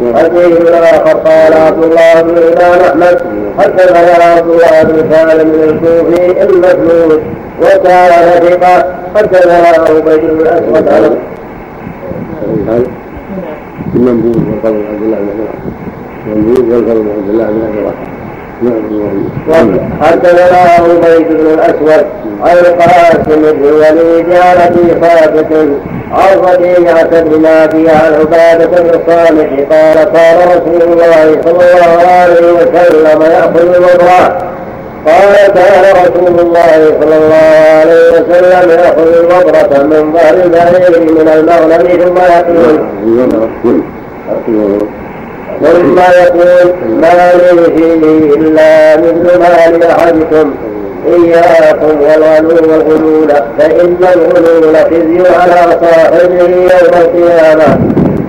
حديث اخر قال عبد الله بن الامام احمد حدثنا عبد الله بن سالم الكوفي المسلول وكان ثقه حدثنا عبيد بن الاسود عن المنبوذ والقول عبد الله بن المنبوذ والقول عبد الله بن حدثنا عبيد بن الأسود عن القاسم بن الوليد عن أبي ثابت عن ربيعة بن نافع عن عبادة بن الصالح قال قال رسول الله صلى الله عليه وسلم يأخذ الوضع. قال كان رسول الله صلى الله عليه وسلم يأخذ الوضرة من ظهر البعير من المغنم ثم يقول ثم يقول ما فيه إلا مثل ما لأحدكم إياكم والغلو والغلول فإن الغلول خزي على صاحبه يوم القيامة.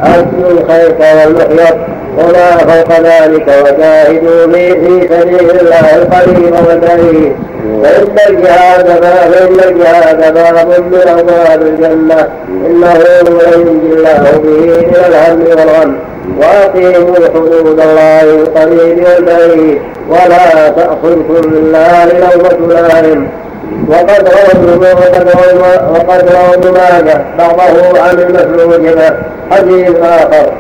أكل الخيط والمحيط وما فوق ذلك وجاهدوا به في سبيل الله القريب والبعيد. فإن الجهاد فإن الجهاد باب من أبواب الجنة. إنه ينجي الله به من الهم والغم. وأقيموا حدود الله القريب والبعيد ولا تأخذكم بالله لومة لائم وقد روى وقد روى ابن ماجه بعضه عن المسعود له حديث آخر.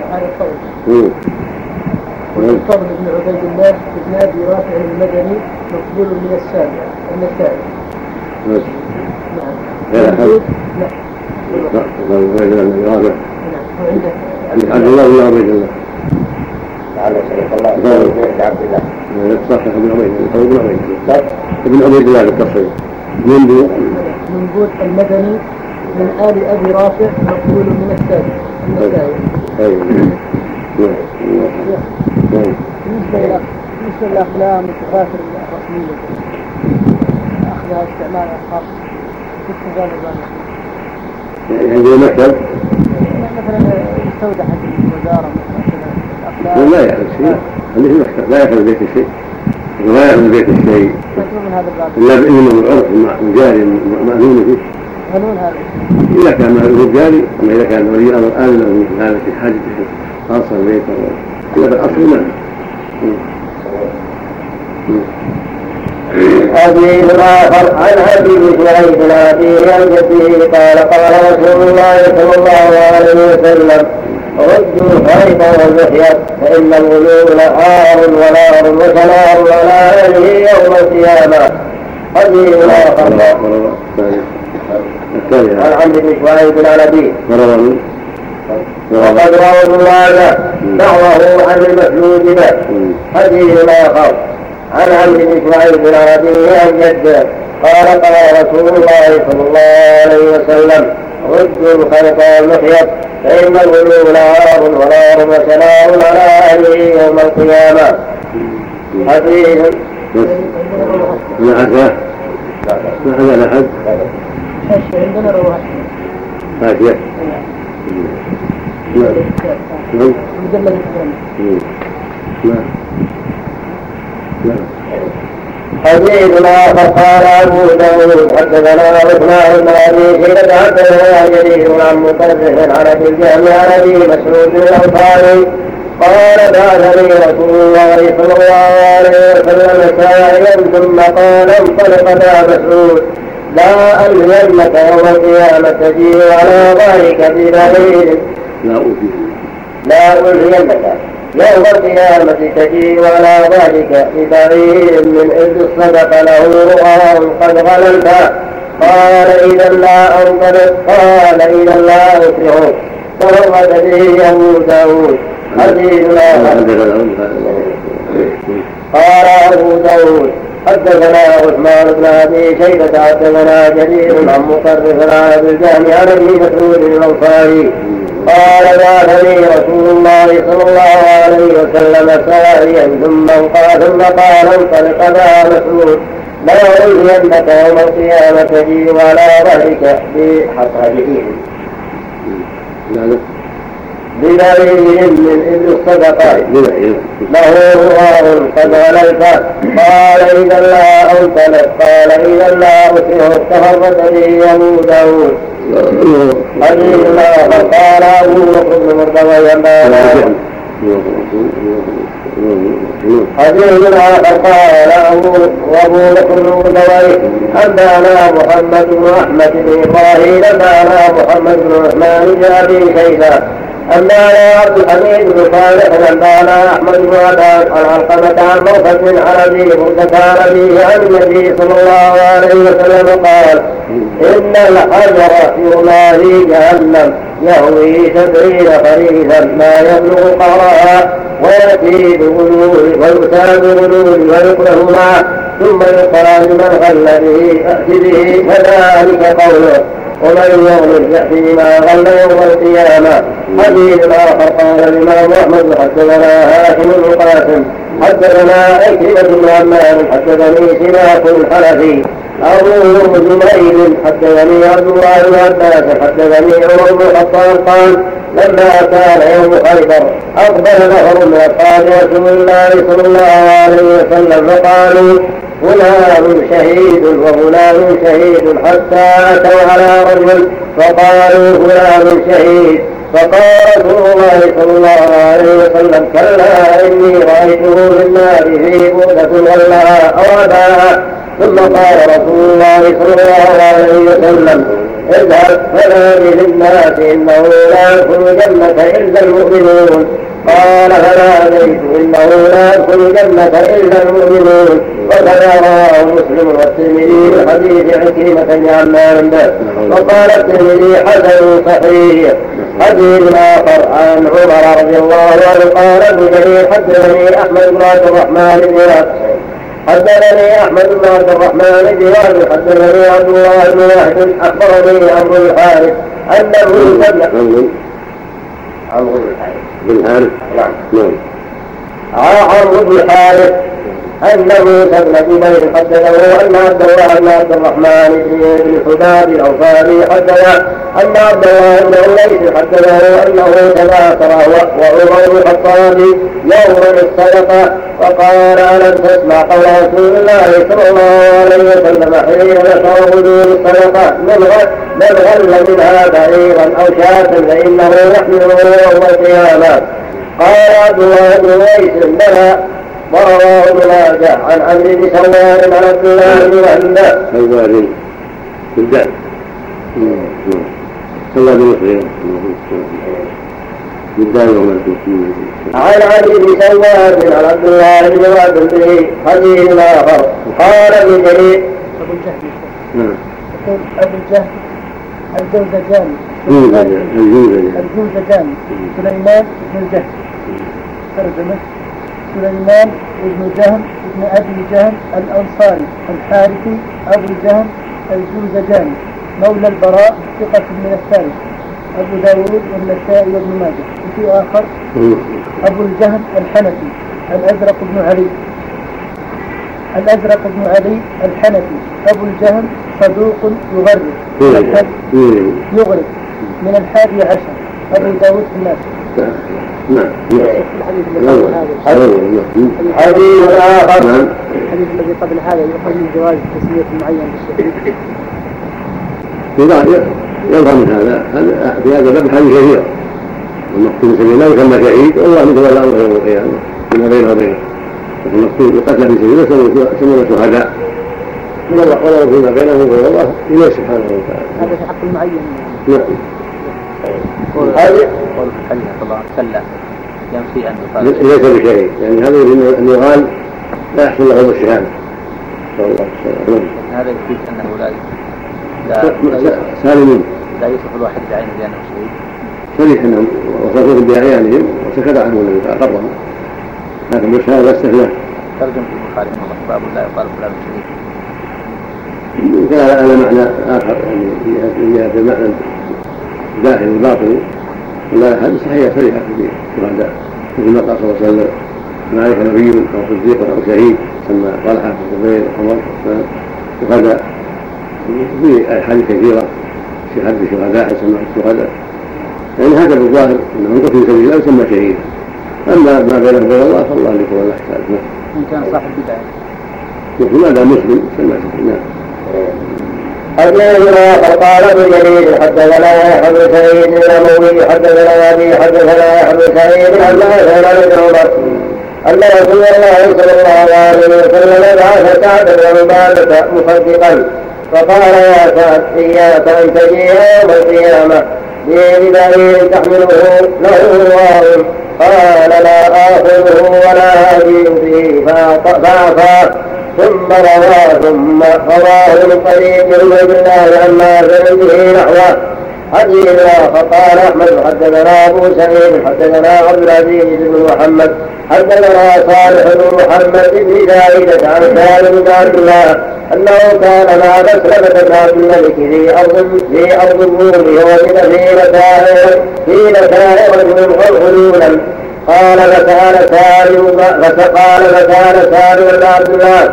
والفضل بن عبيد الله بن أبي رافع المدني مقبول من السابع النسائي. نعم. نعم. عبد الله بن عبيد الله لعل شريك الله عبد الله ابن عبيد الله ابن عبيد الله ابن عبيد المدني من آل أبي رافع مقبول من. أيوه. بالنسبة بالنسبة للأقلام الرسمية أخذها استعمال خاص كيف ذلك عندنا مكتب مثلا يستودع الوزاره مثلا لا يعرف شيء. اللي لا يخلو بيت الشيء. ولا يعلم بيت الشيء. إلا باذن العرف الجاري المأذون فيه. قانون هذا إذا كان مأذون جاري أما إذا كان ولي أمر امن له هذا في حاجة خاصة البيت إلا بالاصل ما. حديث آخر عن أبي شعيب بن أبيه عن جده قال قال رسول الله صلى الله عليه وسلم ردوا الخيط والمحيط فإن الغلول عار ونار وسلام على أهله يوم القيامة حديث آخر عن عمرو بن شعيب عن أبيه وقد روى ماجه بعضه عن المسجود به. حديث آخر عن عمرو بن شعيب بن أبيه عن جده قال قال رسول الله صلى الله عليه وسلم ردوا الخلق والمحيط فإن الغلو نار ونار وسلام على أهله يوم القيامة. حديث. أحد. ما هذا أحد. عندنا نعم نعم مجلد نعم حديث آخر قال أبو داود حدثنا عثمان بن أبي شيبة حدثنا جرير عن مطرف عن أبي الجهم عن أبي مسعود الأنصاري قال بعثني رسول الله صلى الله عليه وسلم سائلا ثم قال انطلق يا مسعود لا ألزمك يوم القيامة تجيء على ظهرك أوتي لا ألزمك يوم القيامة تجيء على ذلك ببعير من إذ الصدق له رؤى قد غللت قال إذا لا أنطلق. قال إذا لا أسرعك فرغد به أبو داود حديث قال أبو داود حدثنا عثمان بن أبي شيبة حدثنا جرير عن مقرف عن ابي الجهم عن أبي مسعود الأنصاري. قال بعثني رسول الله صلى الله عليه وسلم ساريا ثم قال ثم قال انطلق يا مسعود ألزمنك يوم القيامة بي ولا ظهرك بحصادهم ببعير من ابن الصدقات له رواه قد غللت قال إذا لا انطلق قال إذا لا اسره تفرد به ابو داود اخر قال أبو بكر بن مردوي حديث آخر. قال أبو وأبو بكر بن أنبأنا محمد بن أحمد بن إبراهيم. أنبأنا محمد بن عثمان بن أبي شيبة. أنبأنا عبد الحميد بن صالح أنبأنا أحمد بن عباد عن علقمة عن موقف عن أبي بردة عن النبي صلى الله عليه وسلم قال إن الحجر في جهنم يهوي سبعين خريفا ما يبلغ قرها ويأتي بغلول ويؤتى بغلول ويكره معه ثم يقال لمن غل به ائت به كذلك قوله ومن يغلل يأتي بما غل يوم القيامة. حديث آخر قال الإمام أحمد حدثنا هاشم بن قاسم حدثنا أكرمة بن عمار حدثني سماك الحنفي. أبو جميل حدثني عبد الله بن عباس حدثني عمر بن الخطاب قال لما كان يوم خيبر أقبل نفر من أصحاب رسول الله صلى الله عليه وسلم فقالوا فلان شهيد وفلان شهيد حتى أتوا على رجل فقالوا فلان شهيد فقال رسول الله عليه وسلم كلا إني رأيته في النار في بؤلة غلاها أو أباها ثم قال رسول الله صلى الله عليه وسلم اذهب فنادي للناس إنه لا يدخل الجنة إلا المؤمنون. قال فناديت إنه لا يدخل الجنة إلا المؤمنون. وكذا رواه مسلم والترمذي من حديث عكرمه بن عمار وقال الترمذي حسن صحيح. حديث آخر عن عمر رضي الله عنه قال ابن جرير حدثني أحمد بن عبد الرحمن بن حدثني أحمد بن عبد الرحمن بن وهب. حدثني عبد الله بن واحد أخبرني عمرو الحارث أنه عمرو بن الحارث بن الحارث نعم. نعم عمرو بن الحارث أنه سمع جبير حدثه أن عبد الله بن عبد الرحمن بن حباب الاوصالي حدثه أن عبد الله بن الليث حدثه أنه تذاكر وعمر بن الخطاب يوما الصدقة وقال ألم تسمع قول رسول الله صلى الله عليه وسلم حين ذكر وجود الصدقة من غل من غل منها بعيرا أو شاة فإنه يحمله يوم القيامة. قال عبد الله بن أنيس بلى. ورواه ابن ماجه عن عمرو بن سوار عن عبد الله بن وهب سواد بالدال سواد بن عن عمرو بن سواد عن عبد الله بن وهب به حديث اخر قال ابن جرير ابو الجهل ابو الجهل الجوزجاني الجوزجاني الجوزجاني سليمان بن الجهل ترجمة. سليمان بن جهم بن أبي جهم الأنصاري الحارثي أبو جهم الجوزجاني مولى البراء ثقة من الثالث أبو داود والنسائي وابن ماجه. وفي آخر أبو الجهم الحنفي الأزرق بن علي. الأزرق بن علي الحنفي أبو الجهم صدوق يغرب يغرب من الحادي عشر أبو داود في الناس. نعم الحديث الحديث الذي قبل هذا يخرج من جواز تسمية معين بالشهيد يظهر من هذا في هذا الباب حديث كثير المقتول سبيل الله يسمى شهيد والله يتولى امره يوم القيامه فيما بينه وبينه المقتول يقتل في سبيل الله يسمون شهداء الله قوله فيما بينه وبين الله اليه سبحانه وتعالى هذا في حق المعين. نعم. هذه؟ قول الحديث الله كلا ينفي أن يقال ليس بشهيد يعني هذا يريد ان يقال لا يحصل له الشهادة. نسال الله السلامه هذا يفيد أنه لا لا لا سالمين. لا يصح الواحد بعينه بأنه شهيد صريح أنهم وصفوهم بأعيانهم وسكت عنهم النبي فاقرهم لكن بالشهاده استثناء ترجم في البخاري رحمه الله باب لا يقال فلان شهيد يمكن على معنى آخر يعني في جهه المعنى الداخلي الباطني ولا هذه صحيحة صريحه في الشهداء مثل ما قال صلى الله عليه وسلم ما عليك نبي أو صديق أو شهيد. سمى طلحه والزبير وعمر وكذا في أحاديث كثيرة شهاده الشهداء يسمى الشهداء يعني هذا بالظاهر إنه من قتل في سبيل الله يسمى شهيد. أما ما بينه وبين الله فالله له حساب نعم إن كان صاحب بدعة. ما دام مسلم شهيد. نعم. حدثنا فقال ابن جرير حدثنا يحيى بن سعيد الاموي حدثنا ابي حدثنا يحيى بن سعيد عن نافع بن عمر ان رسول الله. صلى الله عليه وسلم بعث سعد بن عباده مصدقا فقال يا سعد اياك ان تجيء يوم القيامه ببعير تحمله له واو قال لا آخذه ولا أجيء به فأعطى ثم رواه ثم رواه من طريق عبيد الله عن نافع به نحوه. حديثا فقال أحمد حدثنا أبو سعيد حدثنا عبد العزيز بن محمد حدثنا صالح بن محمد بن زايدة عن سالم بن عبد الله أنه كان مع مسلمة بن عبد الملك في أرض في أرض الروم ووجد في متاع في متاع رجل غلولا قال فسال سالم فقال فسال سالم بن عبد الله.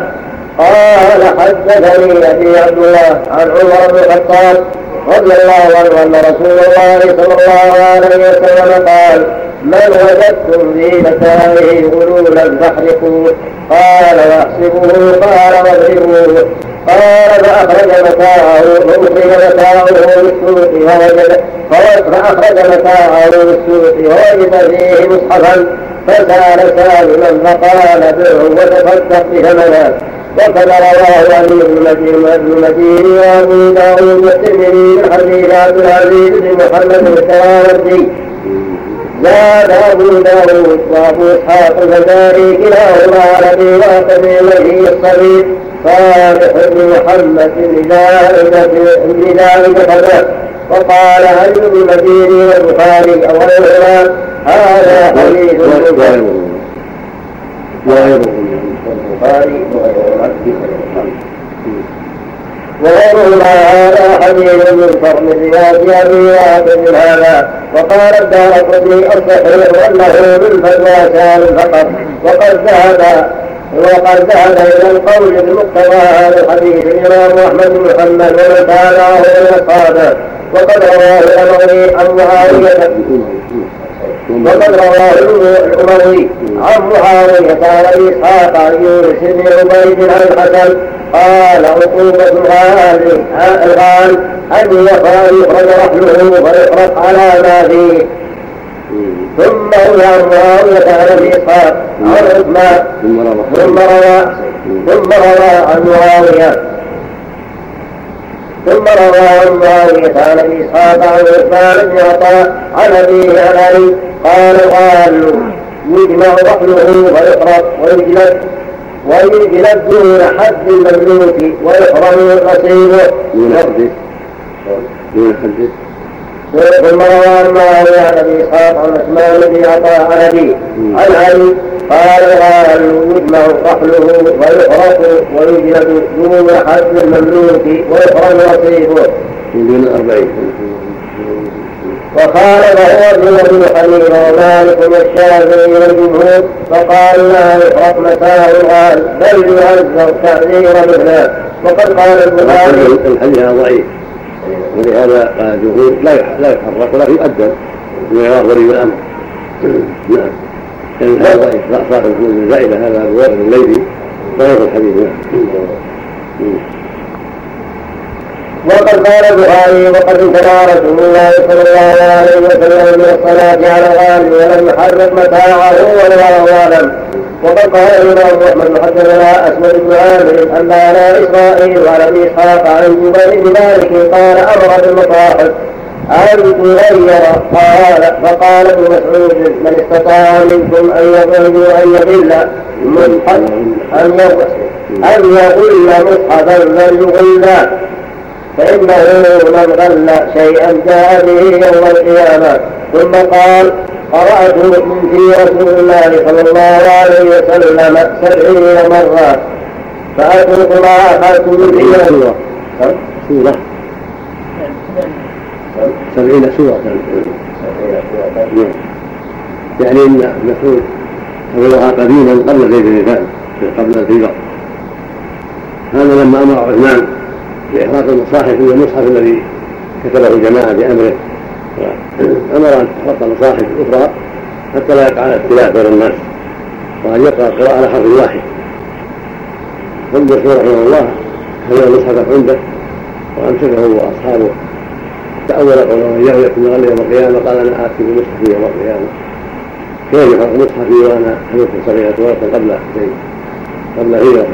قال حدثني أبي عبد الله عن عمر بن الخطاب رضي الله عنه أن رسول الله صلى الله عليه وسلم قال من وجدتم في متاعه غلولا فاحرقوه قال واحسبوه قال واضربوه. قال فأخرج متاعه فأخرج متاعه للسوق فوجد فأخرج متاعه للسوق ووجد فيه مصحفا. فسأل سالما فقال بعه وتصدق بثمنه. وقد رواه علي بن مدين وأبو داود والترمذي من حديث عبد العزيز بن محمد الكراوردي زاد ابو داود وابو اسحاق الفزاري كلاهما على واقد الذي الصغير صالح بن محمد لذلك كذا وقال علي بن المديني والبخاري أو غيرهما هذا حديث البخاري وغيرهما هذا حديث منكر من رواية أبي واقد هذا وقال الدار قطني الصحيح أنه من فتوى سالم فقط وقد ذهب وقد ذهب إلى القول بمقتضى هذا الحديث الإمام أحمد بن محمد ومن من أصحابه وقد رواه الأموي عن معاوية وقد رواه الأموي عن معاوية عن أبي إسحاق عن يونس بن عبيد عن الحسن قال عقوبة الآن أن يخرج رحله ويحرق على ما فيه ثم روى معاوية عن أبي إسحاق عن عثمان ثم روى ثم روى عن معاوية ثم روى عن عن ابي إسحاق عن عثمان بن عطاء عن ابيه عن علي قال قالوا يجمع رحله ويحرق ويجلد ويجلد دون حد المملوك ويحرم نصيبه دون حد دون حد ثم روى عن معاوية عن ابي اسحاق عن عثمان بن عطاء عن ابيه عن علي قال قال يجمع رحله ويحرق ويجلد دون حد المملوك ويحرم نصيبه دون أربعين وقال وهو ابن ابي حنيفه ومالك والشافعي والجمهور فقال لا يحرق متاع الغال بل يعزر تعذير مثله وقد قال البخاري الحديث ضعيف. ولهذا قال الجمهور لا لا يحرك ولكن يؤدب. يرى غريب الأمر. نعم. كان هذا ضعيف. صاحب بن زائده هذا أبو وائل الليثي ضعيف الحديث. نعم. وقد قال البخاري وقد انكر رسول الله صلى الله عليه وسلم من الصلاة على الغالب ولم يحرك متاعه والله أعلم. وقد قال الإمام أحمد حدثنا أسود بن عامر أن على إسرائيل وعلى أبي إسحاق عن جبير بن مالك قال أمر بالمصاحف أن تغير. قال فقال ابن مسعود من استطاع منكم أن يضل أن يضل مصحف أن يضل مصحفا فليغل فإنه من غل شيئا جاء به يوم القيامة. ثم قال قرأت من في رسول الله صلى الله عليه وسلم سبعين مرة فأترك ما أخذت من في سورة. سبعين سورة. يعني إن مسعود حفظها قديما قبل زيد بن قبل الهجرة هذا لما أمر عثمان بإحراق المصاحف من المصحف الذي كتبه الجماعة بأمره. أمر أن تحرق المصاحف الأخرى حتى لا يقع اختلاف بين الناس وأن يقرأ القراءة على حرف واحد. ثم رحمه الله هل المصحف عنده وأمسكه وأصحابه. تأول قوله إياه يكون غني يوم القيامة قال أنا آتي بمصحفي يوم القيامة. كيف يحرق مصحفي وأنا حدث صغيرة ورثة قبل قبل هجرة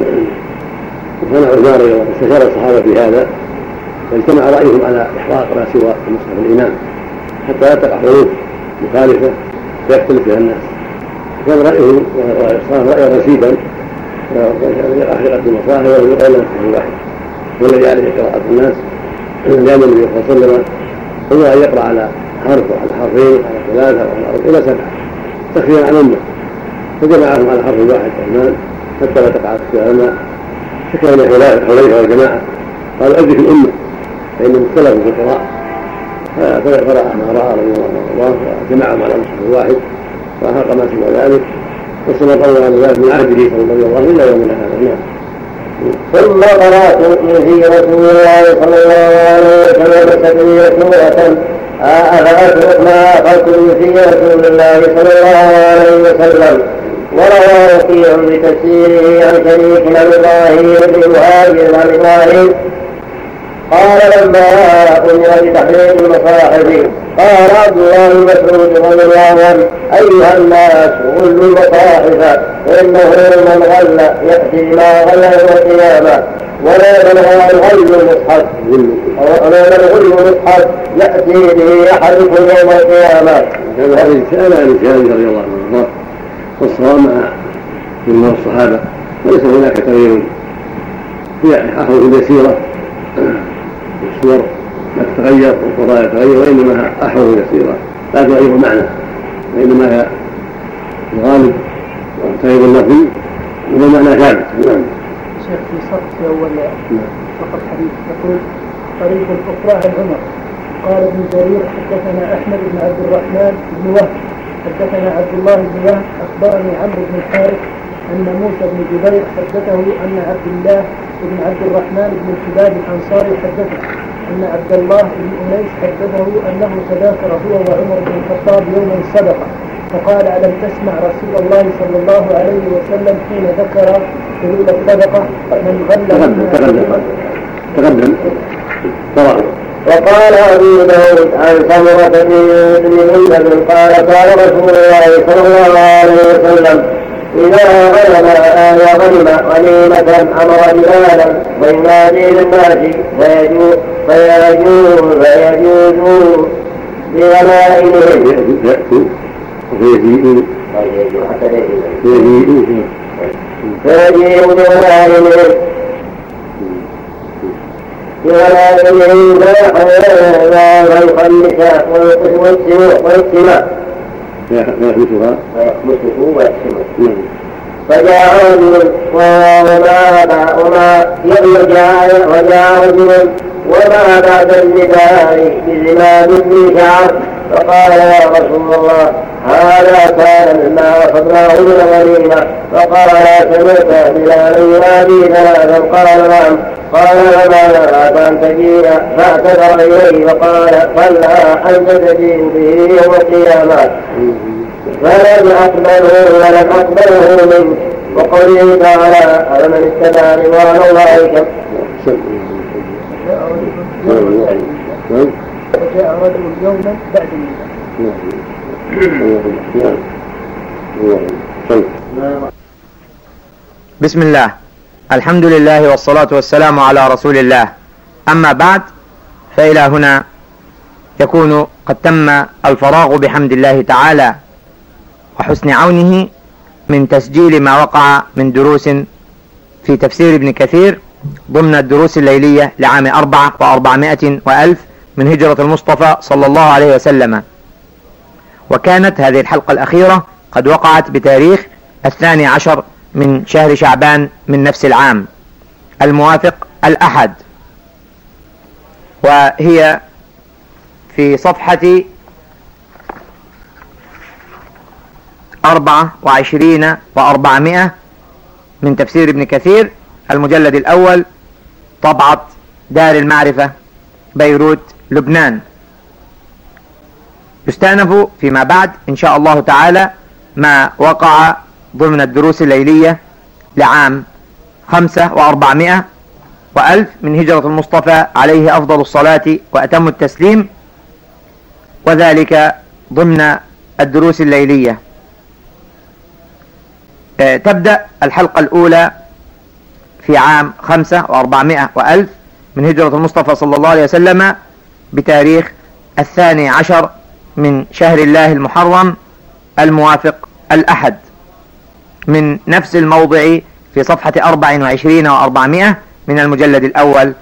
وكان عثمان الله استشار الصحابة في هذا فاجتمع رأيهم على إحراق ما سوى مصحف الإمام حتى لا تقع حروف مخالفة فيختلف فيها الناس. كان رأيه صار رأيا رشيدا أحرقت المصاحف ولم يقل واحد والذي عليه قراءة الناس لأن النبي صلى الله عليه وسلم هو أن يقرأ على حرف وعلى حرفين وعلى ثلاثة وعلى أربعة إلى سبعة تخفيا عن أمة. فجمعهم على حرف واحد عثمان حتى لا تقع شكا إلى حذيفة والجماعة قالوا أدرك الأمة فإنهم اختلفوا في القراءة. فقرأ ما رأى رضي الله عنه. وجمعهم على مصحف واحد وأحرق ما سوى ذلك. واستمر الله على ذلك من عهده صلى الله وسلم إلى يومنا هذا نعم. ثم قرأت في رسول الله صلى الله عليه وسلم. تدري سورة أفأترك ما أخذتم في رسول الله صلى الله عليه وسلم؟ وروى وكيع بتفسيره عن شريك عن إبراهيم بن مهاجر عن إبراهيم قال لما أمر بتحريم المصاحف قال عبد الله بن مسعود رضي الله عنه أيها الناس غلوا المصاحف فانه من غل يأتي بما غل يوم القيامة ولا من غل المصحف ولا من غل المصحف يأتي به أحدكم يوم القيامة. هذا كان عن رضي الله عنه. والصواب مع جمهور الصحابه وليس هناك تغيير. في احرف يسيره الصور لا تتغير والقضايا تتغير وإنما احرف يسيره لا تغير المعنى وإنما هي الغالب وتغير اللفظ والمعنى ثابت. نعم. شيخ في صف في أول فقط حديث يقول طريق الاخرى عن عمر قال ابن جرير حدثنا أحمد بن عبد الرحمن بن وهب. حدثنا عبد الله بن وهب أخبرني عمرو بن الحارث أن موسى بن جبير حدثه أن عبد الله بن عبد الرحمن بن الحباب الأنصاري حدثه أن عبد الله بن أنيس حدثه أنه تذاكر هو وعمر بن الخطاب يوما صدقه فقال ألم تسمع رسول الله صلى الله عليه وسلم حين ذكر حلول الصدقه من غل تقدم تقدم تقدم وقال ابو داود عن سمرة بن منذر قال قال رسول الله صلى الله عليه وسلم إذا غنم آل غنم غنيمة أمر بلالا وينادي للناس فيجوز فيجوز فيجوز بغنائمهم فيجيء فيجيء بغنائمهم بغنائمهم فيخلص ويقسم فيخلصها ويخلصه ويقسمه فجاء رجل وما وما وجاء وجاء رجل وما بعد النداء بزمام من شعر فقال يا رسول الله هذا كان مما اخذناه من الغنيمه فقال سمعت بلالا ينادي ثلاثا قال نعم قال وما نهاك ان تجيء فاعتذر اليه فقال صلى انت تجيء به يوم القيامه فلم اقبله ولم اقبله منك وقوله تعالى أفمن اتبع رضوان الله كم وجاء رجل يوما بعد بسم الله. الحمد لله والصلاة والسلام على رسول الله. أما بعد فإلى هنا يكون قد تم الفراغ بحمد الله تعالى. وحسن عونه من تسجيل ما وقع من دروس في تفسير ابن كثير ضمن الدروس الليلية لعام أربعة وأربعمائة وألف من هجرة المصطفى صلى الله عليه وسلم. وكانت هذه الحلقة الأخيرة قد وقعت بتاريخ الثاني عشر من شهر شعبان من نفس العام. الموافق الأحد. وهي في صفحة أربعة وعشرين وأربعمائة من تفسير ابن كثير المجلد الأول طبعة دار المعرفة بيروت لبنان. يستأنف فيما بعد إن شاء الله تعالى ما وقع ضمن الدروس الليلية لعام خمسة وأربعمائة وألف من هجرة المصطفى عليه أفضل الصلاة وأتم التسليم وذلك ضمن الدروس الليلية. تبدأ الحلقة الأولى في عام خمسة وأربعمائة وألف من هجرة المصطفى صلى الله عليه وسلم بتاريخ الثاني عشر من شهر الله المحرم الموافق الأحد من نفس الموضع في صفحة أربع وعشرين وأربعمائة من المجلد الأول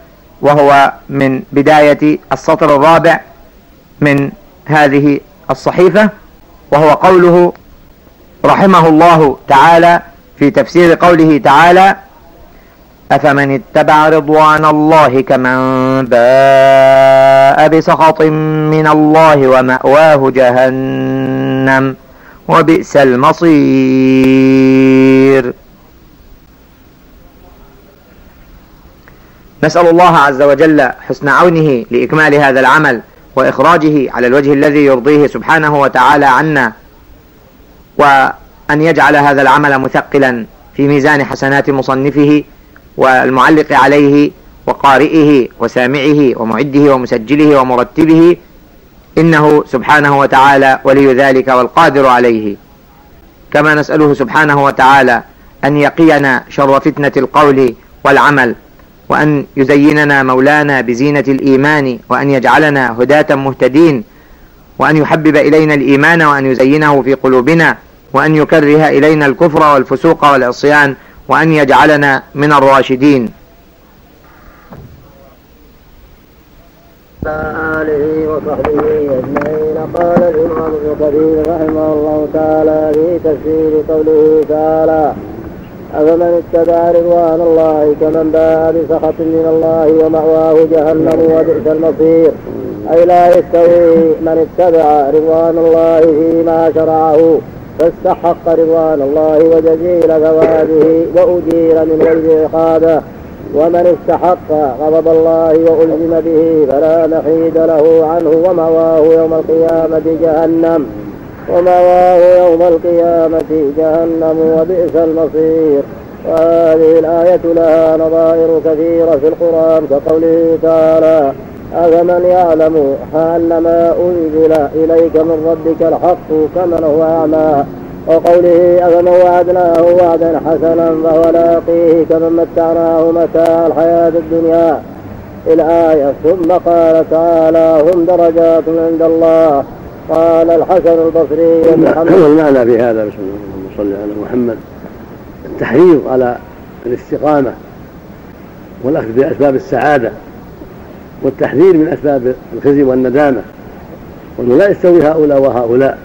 وهو من بداية السطر الرابع من هذه الصحيفة وهو قوله رحمه الله تعالى في تفسير قوله تعالى أفمن اتبع رضوان الله كمن باء بسخط من الله ومأواه جهنم وبئس المصير. نسأل الله عز وجل حسن عونه لإكمال هذا العمل وإخراجه على الوجه الذي يرضيه سبحانه وتعالى عنا. وأن يجعل هذا العمل مثقلا في ميزان حسنات مصنفه والمعلق عليه وقارئه وسامعه ومعده ومسجله ومرتبه. إنه سبحانه وتعالى ولي ذلك والقادر عليه. كما نسأله سبحانه وتعالى أن يقينا شر فتنة القول والعمل وأن يزيننا مولانا بزينة الإيمان وأن يجعلنا هداة مهتدين وأن يحبب إلينا الإيمان وأن يزينه في قلوبنا وأن يكره إلينا الكفر والفسوق والعصيان وأن يجعلنا من الراشدين. آله وصحبه أجمعين. قال الإمام ابن كثير رحمه الله تعالى في تفسير قوله تعالى أفمن اتبع رضوان الله كمن باء بسخط من الله ومأواه جهنم وبئس المصير. أي لا يستوي من اتبع رضوان الله فيما شرعه. فاستحق رضوان الله وجزيل ثوابه وأجير من غير عقابه ومن استحق غضب الله وألزم به فلا محيد له عنه ومواه يوم القيامة جهنم. ومواه يوم القيامة جهنم وبئس المصير. وهذه الآية لها نظائر كثيرة في القرآن كقوله تعالى أفمن يعلم أن ما أنزل إليك من ربك الحق كمن هو أعمى وقوله أفمن وعدناه وعدا حسنا فهو لاقيه كمن متعناه متاع الحياة الدنيا الآية ثم قال تعالى هم درجات عند الله قال الحسن البصري المعنى في هذا بسم الله صلى على محمد. التحريض على الاستقامة والأخذ بأسباب السعادة والتحذير من أسباب الخزي والندامة وأنه لا يستوي هؤلاء وهؤلاء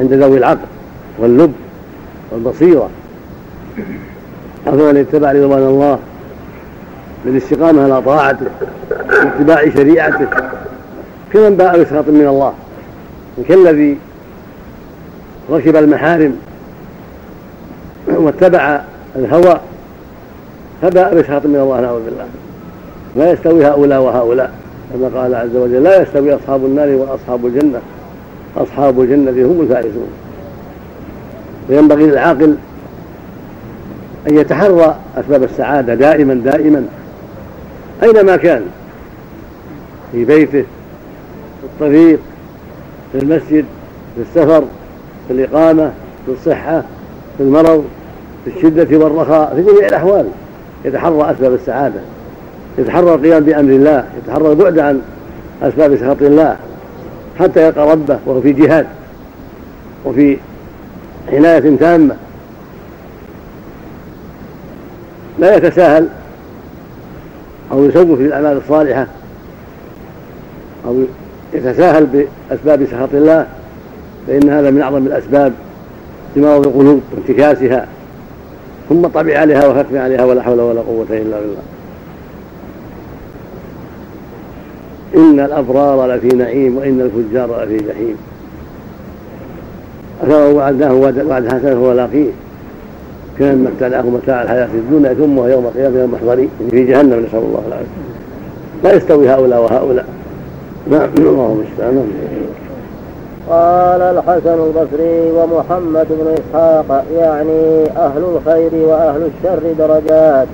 عند ذوي العقل واللب والبصيرة. أفمن اتبع رضوان الله بالاستقامة على طاعته واتباع شريعته كمن باء بسخط من الله. كالذي ركب المحارم واتبع الهوى فباء بسخط من الله نعوذ بالله. لا يستوي هؤلاء وهؤلاء كما قال عز وجل لا يستوي أصحاب النار وأصحاب الجنة. أصحاب الجنة هم الفائزون. وينبغي للعاقل أن يتحرى أسباب السعادة دائما دائما. أينما كان؟ في بيته في الطريق في المسجد في السفر في الإقامة في الصحة في المرض في الشدة والرخاء في جميع الأحوال. يتحرى أسباب السعادة. يتحرى القيام بأمر الله يتحرى البعد عن أسباب سخط الله حتى يلقى ربه وهو في جهاد وفي عناية تامة. لا يتساهل أو يسوف في الأعمال الصالحة أو يتساهل بأسباب سخط الله فإن هذا من أعظم الأسباب لمرض القلوب وانتكاسها. ثم طبع عليها وختم عليها ولا حول ولا قوة إلا بالله. إن الأبرار لفي نعيم وإن الفجار لفي جحيم. أثر وعدناه وعد حسنا هو لاقيه. كان متعناه متاع الحياة الدنيا ثم يوم القيامة يوم محضرين في جهنم نسأل الله العافية. لا يستوي هؤلاء وهؤلاء. نعم الله المستعان. قال الحسن البصري ومحمد بن إسحاق يعني أهل الخير وأهل الشر درجات.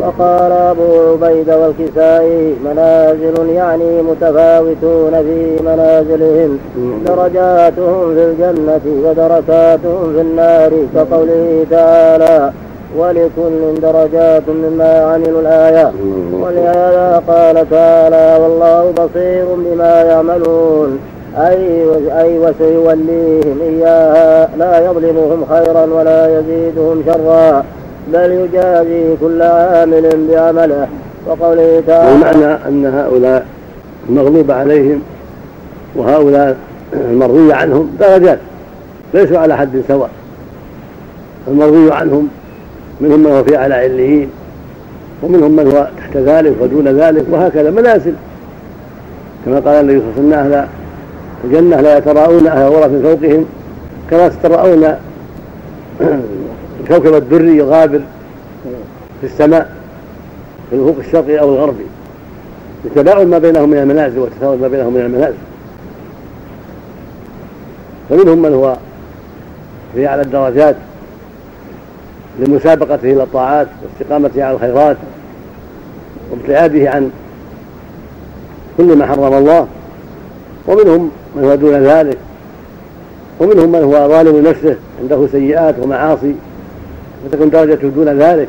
وقال أبو عبيد والكسائي منازل يعني متفاوتون في منازلهم درجاتهم في الجنة ودركاتهم في النار كقوله تعالى ولكل درجات مما عملوا الآية ولهذا قال تعالى والله بصير بما يعملون أي أي وسيوليهم إياها لا يظلمهم خيرا ولا يزيدهم شرا. بل يجازي كل عامل بعمله. وقوله تعالى والمعنى أن هؤلاء المغلوب عليهم وهؤلاء المرضي عنهم درجات ليسوا على حد سواء. المرضي عنهم منهم من هو في أعلى عليين ومنهم من هو تحت ذلك ودون ذلك وهكذا منازل. كما قال النبي صلى الله عليه وسلم الجنة لا يتراءون أهل غرف فوقهم كما تتراءون الكوكب الدري الغابر في السماء في الافق الشرقي أو الغربي. لتباعد ما بينهم من المنازل وتفاوت ما بينهم من المنازل. فمنهم من هو في أعلى الدرجات لمسابقته إلى الطاعات واستقامته على الخيرات وابتعاده عن كل ما حرم الله. ومنهم من هو دون ذلك. ومنهم من هو ظالم نفسه عنده سيئات ومعاصي. وتكون درجته دون ذلك.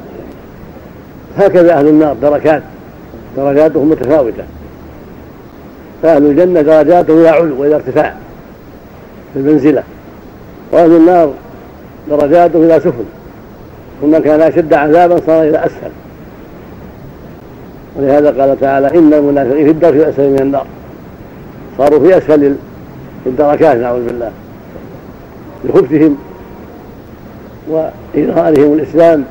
هكذا أهل النار دركات درجاتهم متفاوتة. فأهل الجنة درجاتهم إلى علو وإلى ارتفاع في المنزلة. وأهل النار درجاتهم إلى سفل ثم كان أشد عذابا صار إلى أسفل. ولهذا قال تعالى إن المنافقين في الدرك الأسفل من النار. صاروا في أسفل الدركات نعوذ بالله. لخبثهم. وإظهارهم الإسلام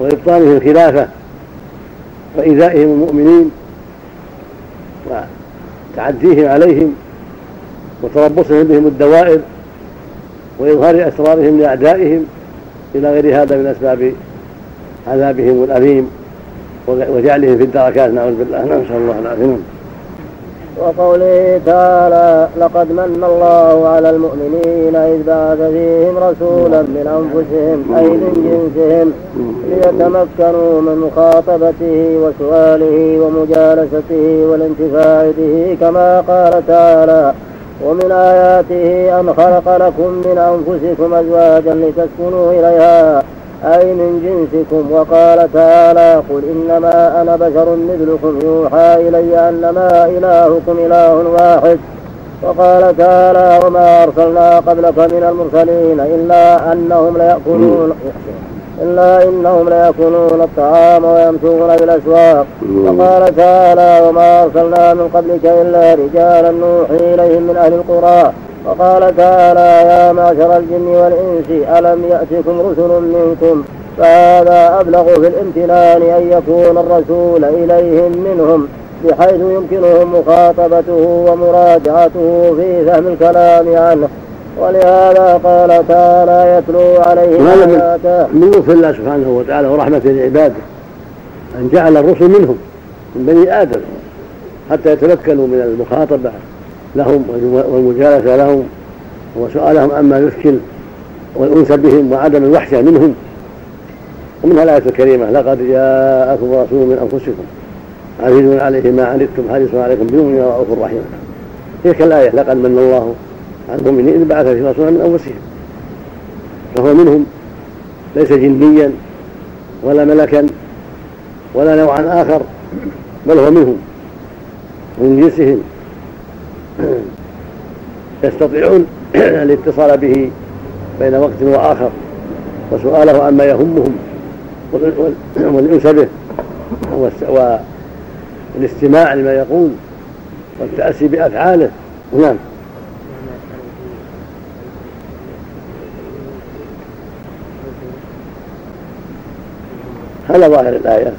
وإبطالهم الخلافة وإيذائهم المؤمنين وتعديهم عليهم وتربصهم بهم الدوائر وإظهار أسرارهم لأعدائهم إلى غير هذا من أسباب عذابهم الأليم وجعلهم في الدركات نعوذ بالله. نسأل الله العافية. وقوله تعالى لقد من الله على المؤمنين إذ بعث فيهم رسولا من أنفسهم أي من جنسهم ليتمكنوا من مخاطبته وسؤاله ومجالسته والانتفاع به كما قال تعالى ومن آياته أن خلق لكم من أنفسكم أزواجا لتسكنوا إليها أي من جنسكم؟ وقال تعالى قل إنما أنا بشر مثلكم يوحى إلي أنما إلهكم إله واحد. وقال تعالى وما أرسلنا قبلك من المرسلين إلا أنهم ليأكلون إلا إنهم ليأكلون الطعام ويمشون في الأسواق. وقال تعالى وما أرسلنا من قبلك إلا رجالا نوحي إليهم من أهل القرى. وقال تعالى يا معشر الجن والإنس ألم يأتكم رسل منكم؟ فهذا أبلغ في الامتنان أن يكون الرسول إليهم منهم بحيث يمكنهم مخاطبته ومراجعته في فهم الكلام عنه. ولهذا قال تعالى يتلو عليهم آياته. من لطف الله سبحانه وتعالى ورحمة لعباده أن جعل الرسل منهم من بني آدم حتى يتمكنوا من المخاطبة لهم والمجالسة لهم وسؤالهم عما يشكل والأنس بهم وعدم الوحشة منهم. ومنها الآية الكريمة لقد جاءكم رسول من أنفسكم عزيز عليه ما عنتم حريص عليكم بالمؤمنين رؤوف رحيم. تلك الآية لقد من الله على المؤمنين إذ بعث في رسولا من أنفسهم. فهو منهم ليس جنيا ولا ملكا ولا نوعا آخر بل هو منهم من جنسهم يستطيعون الاتصال به بين وقت وآخر وسؤاله عما يهمهم والأنس به والاستماع لما يقول والتأسي بأفعاله. نعم. هذا ظاهر الآية.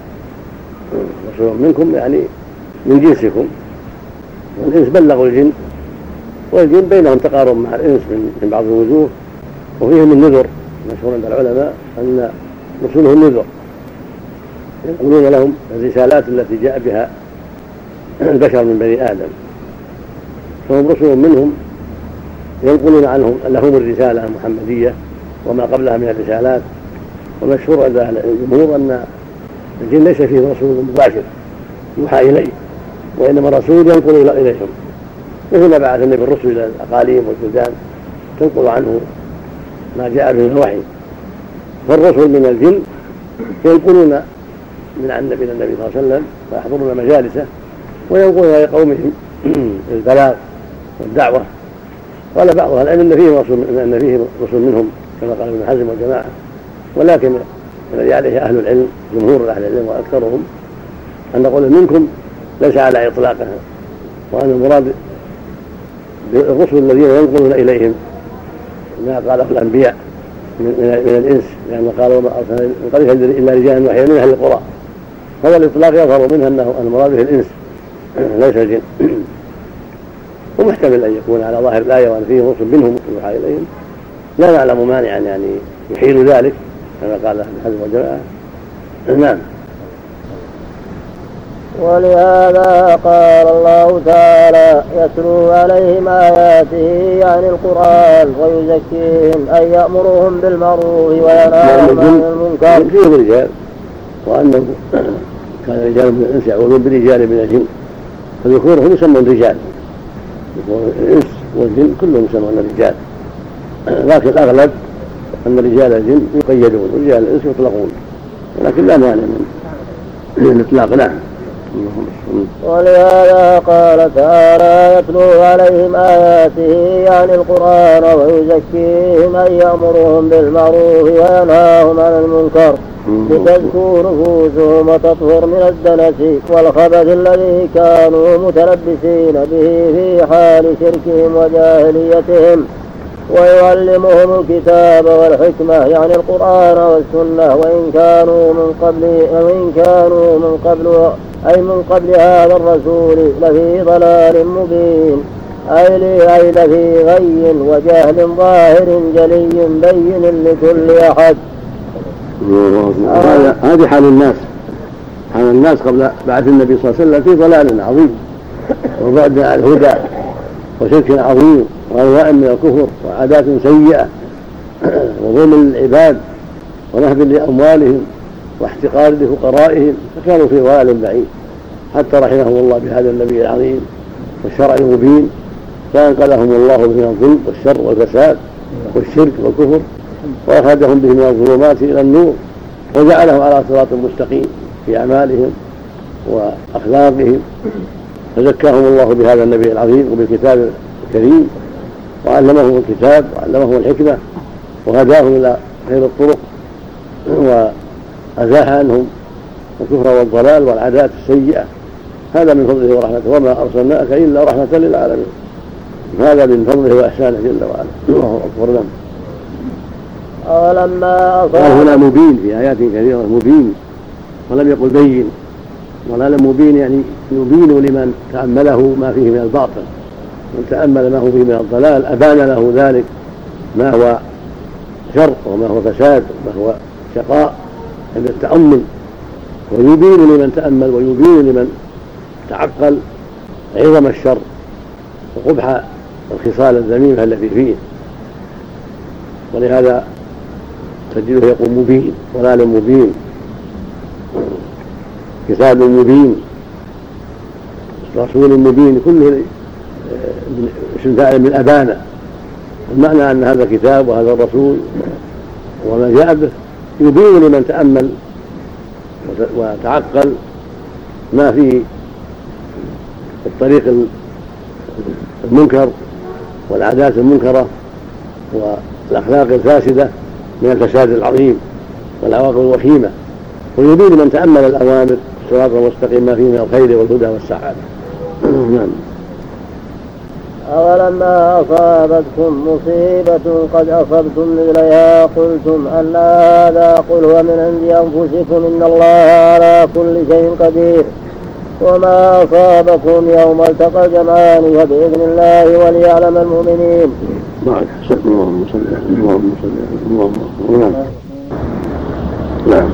رسول منكم يعني من جنسكم. والإنس بلغوا الجن والجن بينهم تقارب مع الإنس من بعض الوجوه وفيهم النذر مشهور عند العلماء أن رسولهم نذر يقولون لهم الرسالات التي جاء بها البشر من بني آدم. فهم رسل منهم ينقلون عنهم لهم الرسالة المحمدية وما قبلها من الرسالات. ومشهور عند الجمهور أن الجن ليس فيه رسول مباشر يوحى إليه. وإنما رسول ينقل إليهم. مثل ما بعث النبي الرسل إلى الأقاليم والبلدان تنقل عنه ما جاء به الوحي. فالرسل من الجن ينقلون من عن النبي النبي صلى الله عليه وسلم ويحضرون مجالسه وينقلون إلى قومهم البلاغ والدعوة. قال بعض أهل العلم إن فيه رسول إن فيه رسل منهم كما قال ابن حزم والجماعة. ولكن الذي عليه أهل العلم جمهور أهل العلم وأكثرهم أن نقول منكم ليس على إطلاقها. وأن المراد بالرسل الذين ينقلون إليهم ما قاله الأنبياء من, من الإنس لأن قالوا ما أرسلنا من قريه الا رجالا وحيا من أهل القرى. هذا الإطلاق يظهر منه انه المراد به الإنس. ليس الجن. ومحتمل أن يكون على ظاهر الآية وأن فيه رسل منهم يوحى إليهم. لا نعلم مانعا يعني يحيل ذلك كما قال ابن حزم والجماعة. نعم. ولهذا قال الله تعالى يتلو عليهم آياته يعني القرآن ويزكيهم أي يأمرهم بالمعروف وينهاهم عن المنكر. فيهم رجال وأنه كان رجال من الإنس يعوذون برجال من الجن. فذكورهم يسمون رجال. الإنس والجن كلهم يسمون رجال. لكن الأغلب أن رجال الجن يقيدون ورجال الإنس يطلقون. ولكن لا مانع من الإطلاق. نعم. ولهذا قال تعالى يتلو عليهم آياته يعني القرآن ويزكيهم أن يأمرهم بالمعروف وينهاهم عن المنكر لتزكو نفوسهم وتطهر من الدنس والخبث الذي كانوا متلبسين به في حال شركهم وجاهليتهم. ويعلمهم الكتاب والحكمة يعني القرآن والسنة وإن كانوا من قبل وإن كانوا من قبل أي من قبل هذا الرسول لفي ضلال مبين أي أي لفي غي وجهل ظاهر جلي بين لكل أحد. هذه حال الناس. حال الناس قبل بعث النبي صلى الله عليه وسلم في ضلال عظيم وبعد الهدى وشرك عظيم وانواع من الكفر وعادات سيئة وظلم للعباد ونهب لأموالهم. واحتقار لفقرائهم فكانوا في ضلال بعيد. حتى رحمهم الله بهذا النبي العظيم والشرع المبين فأنقذهم الله من الظلم والشر والفساد والشرك والكفر وأخرجهم به من الظلمات إلى النور وجعلهم على صراط مستقيم في أعمالهم وأخلاقهم. فزكاهم الله بهذا النبي العظيم وبالكتاب الكريم وعلمهم الكتاب وعلمهم الحكمة وهداهم إلى خير الطرق وازاح عنهم الكفر والضلال والعادات السيئة. هذا من فضله ورحمته. وما أرسلناك إلا رحمة للعالمين. هذا من فضله وإحسانه جل وعلا. الله أكبر. نعم. أولما قال هنا مبين في آيات كثيرة مبين. ولم يقل بين. ولا مبين يعني يبين لمن تأمله ما فيه من الباطل. من تأمل ما هو فيه من الضلال أبان له ذلك. ما هو شر وما هو فساد وما هو شقاء. عند التأمل ويبين لمن تأمل ويبين لمن تعقل عظم الشر وقبح الخصال الذميمة التي فيه. ولهذا تجده يقول مبين ضلال مبين كتاب مبين رسول مبين كله اسم فاعل من أبانا. المعنى أن هذا الكتاب وهذا الرسول وما جاء به. يبين لمن تأمل وتعقل ما في الطريق المنكر والعادات المنكرة والأخلاق الفاسدة من الفساد العظيم والعواقب الوخيمة. ويبين من تأمل الأوامر الصراط المستقيم ما فيه من الخير والهدى والسعادة. نعم. أولما أصابتكم مصيبة قد أصبتم مثلها قلتم أن هذا قل هو من عند أنفسكم إن الله على كل شيء قدير وما أصابكم يوم التقى الجمعان فبإذن الله وليعلم المؤمنين. معك اللهم صل اللهم صل اللهم نعم نعم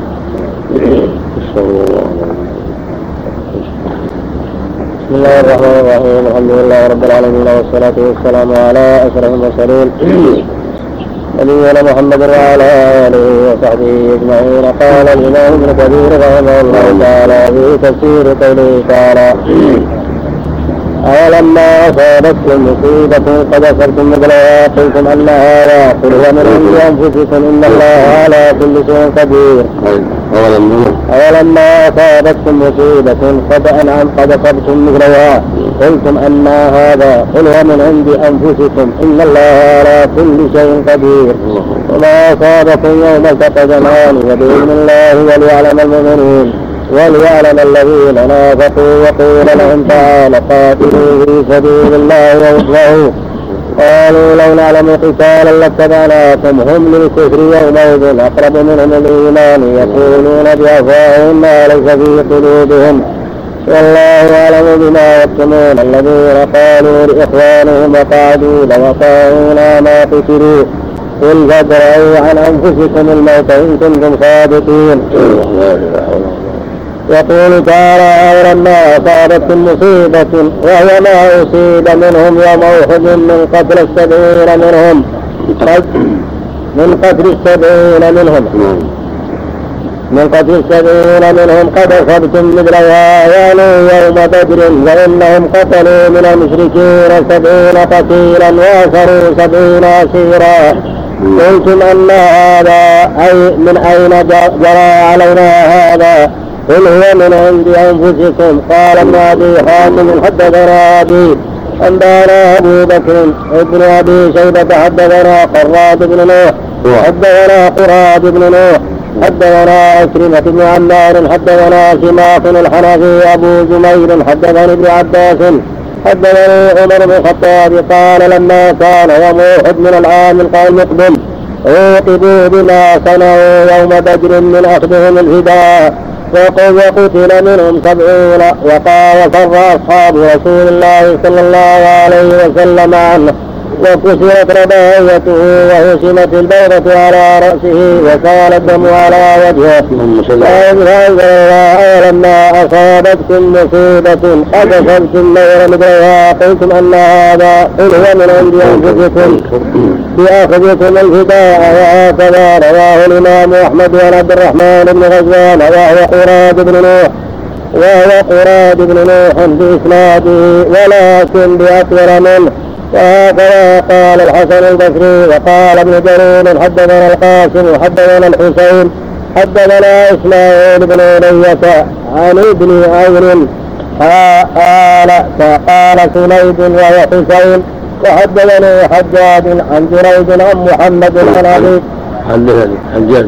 بسم الله الرحمن الرحيم الحمد لله رب العالمين والصلاة والسلام على أشرف المرسلين نبينا محمد وعلى اله وصحبه اجمعين قال الامام ابن كثير رحمه الله تعالى في تفسير قوله تعالى أولما أصابتكم مصيبة قد أصبتم مثلها قلتم أن هذا قل هو من عند أنفسكم إن الله على كل شيء قدير. أولما أصابتكم مصيبة قد أنعم قد أصبتم مثلها. قلتم أن هذا قل هو من عند أنفسكم. إن الله على كل شيء قدير. وما أصابكم يوم التقى جمعان. وبإذن الله وليعلم المؤمنين وليعلم الذين نافقوا وقيل لهم تعالى قاتلوا في سبيل الله وأصلحوا. قالوا لو نعلم قتالا لاتبعناكم هم للكفر يومئذ أقرب منهم الإيمان يقولون بأفواههم ما ليس في قلوبهم. والله اعلم بما يكتمون. الذين قالوا لإخوانهم وقعدوا لو اطاعونا ما قتلوا. قل فادرعوا عن أنفسكم الموت إن كنتم صادقين. يقول تعالى ما أصابتكم مصيبة وهي ما أصيب منهم يوم أحد من قتل السبعين منهم. من قتل السبعين منهم. من قتل السبعين منهم قد أصبتم مثلها يوم بدر فإنهم قتلوا من المشركين سبعين قتيلا وأسروا سبعين أسيرا. قلتم أن هذا أي من أين جرى علينا هذا؟ قل هو من عند أنفسكم. قال ابن أبي حاتم حدثنا ابي أنبأنا أبو بكر ابن أبي شيبة حدثنا قراد بن نوح. حدثنا قراد بن نوح. حدثنا أكرمة بن عمار. حدثنا سماق الحنفي. أبو جميل حدثني ابن عباس. حدثني عمر بن الخطاب. قال لما كان يوم أحد من العام المقبل عوقبوا بما صنعوا يوم بدر من أخذهم الهداء وقتل منهم سبعون وقال وفر أصحاب رسول الله صلى الله عليه وسلم عنه وكسرت رباعيته وهشمت البيضة على رأسه وسال الدم على وجهه. ولما أصابتكم مصيبة. أصبتم غير مثلها قلتم أن هذا قل هو من عند أنفسكم. بأخذكم الفداء وهكذا رواه الإمام أحمد بن عبد الرحمن بن غزوان. وهو قراد بن نوح. وهو قراد بن نوح بإسناده. ولكن بأكثر منه. وهكذا قال الحسن البصري وقال ابن جرير حدثنا القاسم وحدثنا الحسين حدثنا إسماعيل بن علية عن ابن عمرو قال قال سنيد وهو حسين وحدثني حجاج عن جريج عن محمد عن ابي حدثني حجاج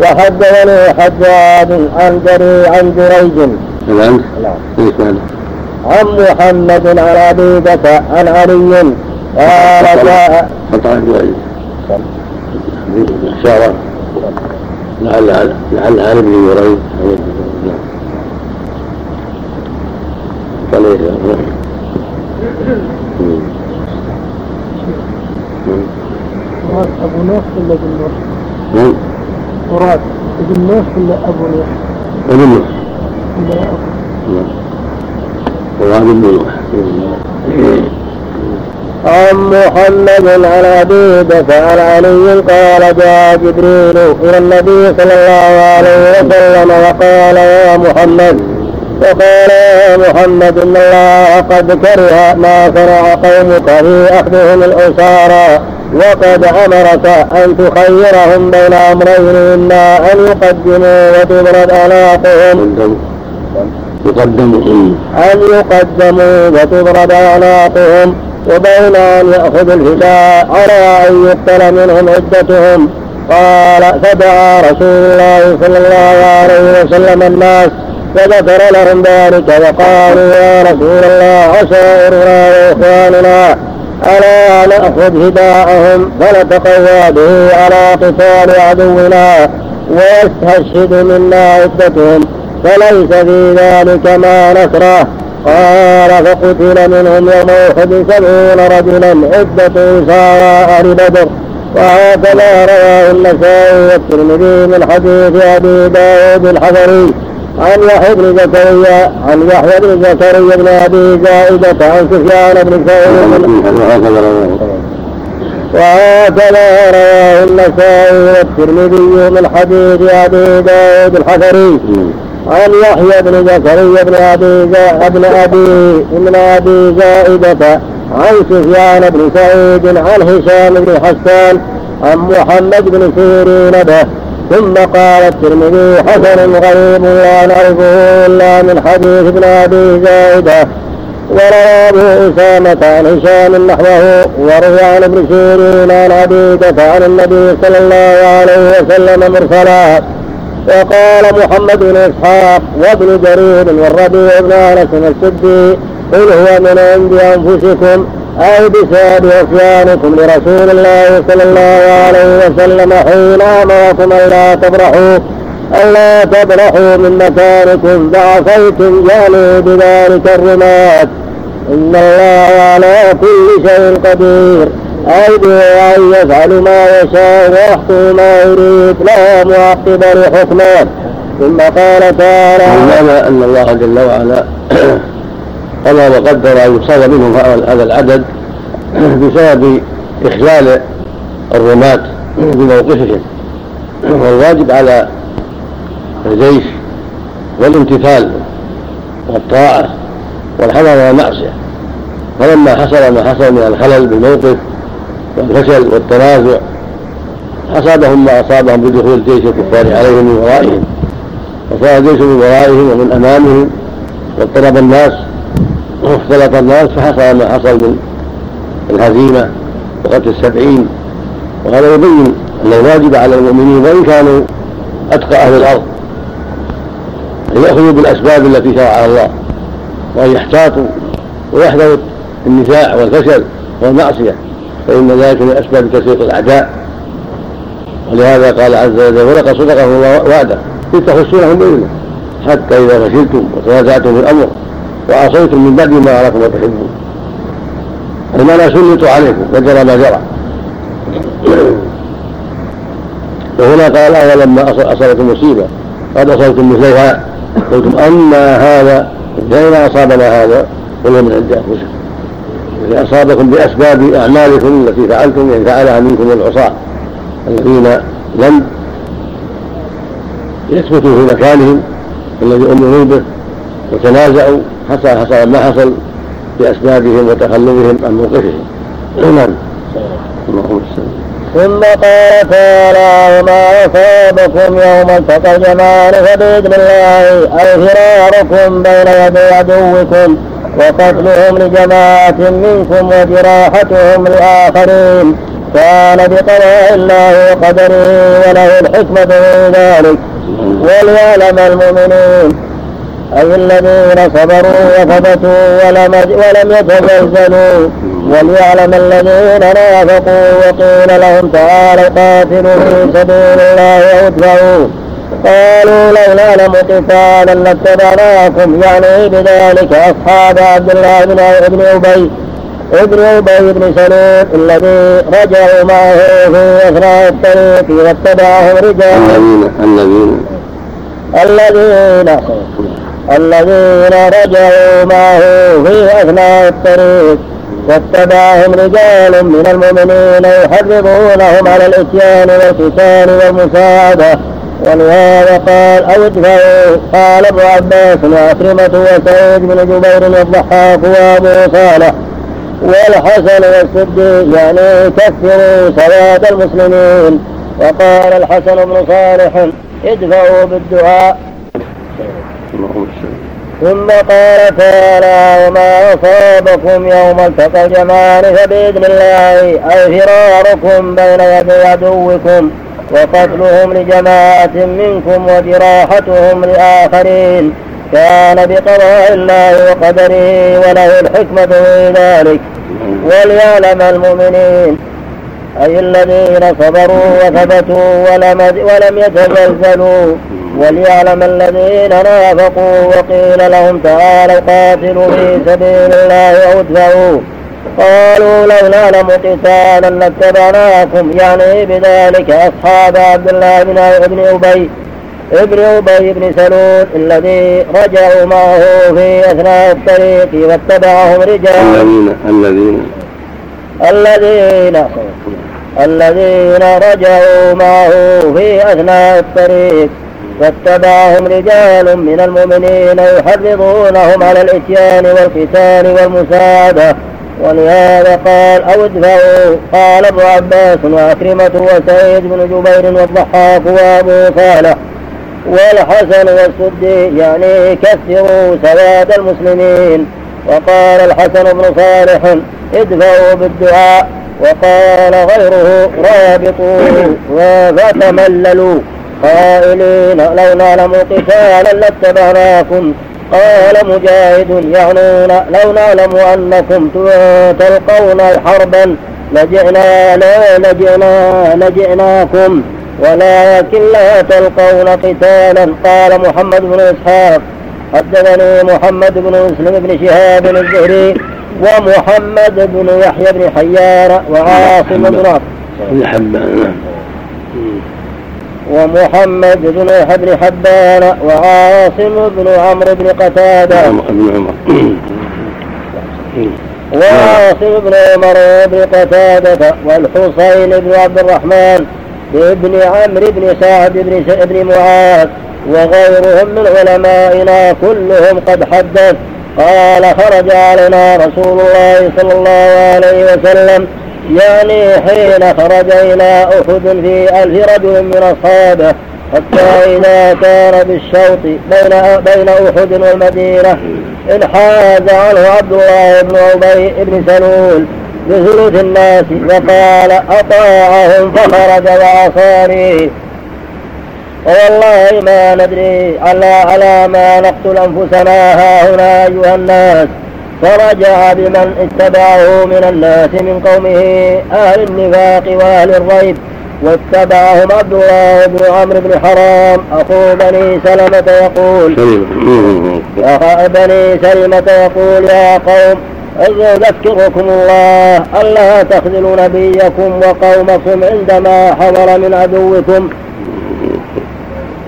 وحدثني حجاج عن جري عن جريج. نعم. نعم عن محمد عن ابي بكر عن علي. قال جاء. إشارة لعل لعل عن ابن جريج صلى مراد. أبو نوح ولا ابن نوح؟ نعم مراد ابن نوح. ولا أبو نوح؟ ابن نوح ولا أبو نعم مراد بن نوح عن محمد عن ابي عن علي قال جاء جبريل إلى النبي صلى الله عليه وسلم وقال يا محمد وقال يا محمد إن الله قد كره ما صنع قومك في أخذهم الأسارى وقد أمرك أن تخيرهم بين أمرين إما أن يقدموا وتبرد يقدموا أن يقدموا وتبرد أعناقهم وبين أن يأخذوا الفداء على أن يقتل منهم عدتهم. قال فدعا رسول الله صلى الله عليه وسلم الناس فذكر لهم ذلك وقالوا يا رسول الله عشائرنا وإخواننا ألا نأخذ هداءهم فنتقوى به على قتال عدونا ويستشهد منا عدتهم. فليس في ذلك ما نكره. قال فقتل منهم يوم أحد سبعون رجلا عدة أهل بدر. وهكذا رواه النسائي والترمذي من حديث أبي داود الحضري. عن يحيى بن زكريا عن يحيى بن زكريا بن أبي زائدة عن سفيان بن سعيد. وهكذا رواه النسائي والترمذي من حديث أبي داود الحفري عن يحيى بن زكريا بن ابي بن ابي بن أبي زائدة عن سفيان بن سعيد عن هشام بن حسان عن محمد بن سيرين به. ثم قال الترمذي حسن غريب لا نعرفه إلا من حديث ابن أبي زائدة. وروى أبو أسامة عن هشام نحوه وروى عن ابن سيرين عن عبيده عن النبي صلى الله عليه وسلم مرسلا. وقال محمد بن إسحاق وابن جرير والربيع بن أنس السدي قل هو من عند أنفسكم أو بسبب عصيانكم لرسول الله صلى الله عليه وسلم حين أمركم ألا تبرحوا ألا تبرحوا من مكانكم فعصيتم يعني بذلك الرماة. إن الله على كل شيء قدير. أيدي أن يفعل ما يشاء ويحكم ما يريد. لا معقب لحكمه. ثم قال تعالى أن الله جل وعلا قضى وقدر أن يصاب منهم هذا العدد بسبب إخلال الرماة بموقفهم والواجب على الجيش والامتثال والطاعة والحذر من المعصية. فلما حصل ما حصل من الخلل بالموقف والفشل والتنازع أصابهم ما أصابهم بدخول جيش الكفار عليهم من ورائهم. وصار الجيش من ورائهم ومن أمامهم واضطرب الناس واختلط الناس فحصل ما حصل من الهزيمة وقتل السبعين. وهذا يبين أن الواجب على المؤمنين وإن كانوا أتقى أهل الأرض أن يأخذوا بالأسباب التي شرعها الله. وأن يحتاطوا ويحذروا النزاع والفشل والمعصية فإن ذلك من أسباب تسويق الأعداء. ولهذا قال عز وجل ولقد صدقه الله وعده إذ تخشونهم بإذنه حتى إذا فشلتم وتنازعتم في الأمر وعصيتم من بعد ما أراكم وتحبون. لا سلطوا عليكم وجرى ما جرى. وهنا قال ولما أصابتم مصيبة قد أصبتم مثلها. قلتم أما هذا فإن أصابنا هذا وهو من عند أنفسكم يعني أصابكم بأسباب أعمالكم التي فعلتم يعني فعلها منكم العصاة الذين لم يثبتوا في مكانهم الذي أمروا به وتنازعوا حصل حصل ما حصل بأسبابهم وتخلفهم عن موقفهم. نعم. اللهم ثم قال تعالى وما أصابكم يوم التقى الجمال فبإذن الله أو فراركم بين يدي عدوكم وقتلهم لجماعة منكم وجراحتهم لآخرين كان بقضاء الله وقدره وله الحكمة في ذلك وليعلم المؤمنين أي الذين صبروا وثبتوا ولم, ولم يتزلزلوا وليعلم الذين نافقوا وقيل لهم تعالوا قاتلوا في سبيل الله وادفعوا قالوا لو نعلم قتالا لاتبعناكم. يعني بذلك أصحاب عبد الله بن ابن أبي ابن أبي بن سلول الذي رجعوا معه في أثناء الطريق واتبعهم رجال الذين الذين. الذين الذين رجعوا معه في أثناء الطريق واتبعهم رجال من المؤمنين يحرضونهم على الإتيان والقتال والمساعدة. ولهذا قال أو ادفعوا. قال ابن عباس وعكرمة وسعيد بن جبير والضحاك وأبو صالح والحسن والصديق يعني كفروا سواد المسلمين. وقال الحسن بن صالح ادفعوا بالدعاء. ثم قال تعالى وما أصابكم يوم التقى الجمال فبإذن الله أي فراركم بين يدي عدوكم وقتلهم لجماعة منكم وجراحتهم لآخرين كان بقضاء الله وقدره وله الحكمة في ذلك وليعلم المؤمنين أي الذين صبروا وثبتوا ولم, ولم يتزلزلوا وليعلم الذين نافقوا وقيل لهم تعالوا قاتلوا في سبيل الله أو ادفعوا قالوا لو نعلم قتالا لاتبعناكم. يعني بذلك أصحاب عبد الله بن ابن أبي ابن أبي بن سلول الذي رجعوا معه في أثناء الطريق واتبعهم رجال الذين الذين الذين الذين رجعوا معه في أثناء الطريق واتبعهم رجال من المؤمنين يحرضونهم على الإتيان والقتال والمساعدة. ولهذا قال أو ادفعوا. قال ابن عباس وأكرمة وسعيد بن جبير والضحاك وأبو صالح والحسن والسدي يعني كثروا سواد المسلمين. وقال الحسن بن صالح ادفعوا بالدعاء. وقال غيره رابطوا فتمللوا قائلين لو نعلم قتالا لاتبعناكم. قال مجاهد يعنون لو نعلم أنكم تلقون حربا لجئنا لا لجئنا لجئناكم. ولكن لا تلقون قتالا. قال محمد بن إسحاق حدثني محمد بن مسلم بن شهاب الزهري ومحمد بن يحيى بن حيان وعاصم بن عبد ومحمد بن بن حبان وعاصم بن عمرو بن قتادة بن عمر وعاصم بن عمر بن قتادة والحسين بن عبد الرحمن بن عمرو بن سعد بن بن معاذ وغيرهم من علمائنا كلهم قد حدث. قال خرج علينا رسول الله صلى الله عليه وسلم يعني حين خرج إلى أحد في ألف رجل من أصحابه حتى إذا كان بالشوط بين بين أحد والمدينة. انحاز عنه عبد الله بن أبي بن سلول بثلث الناس وقال أطاعهم فخرج وعصاني والله ما ندري على على ما نقتل أنفسنا ها هنا أيها الناس. فرجع بمن اتبعه من الناس من قومه أهل النفاق وأهل الريب. واتبعهم عبد الله بن عمرو بن حرام أخو بني سلمة يقول أخو بني سلمة يقول يا قوم يذكركم الله ألا تخذلوا نبيكم وقومكم عندما حضر من عدوكم؟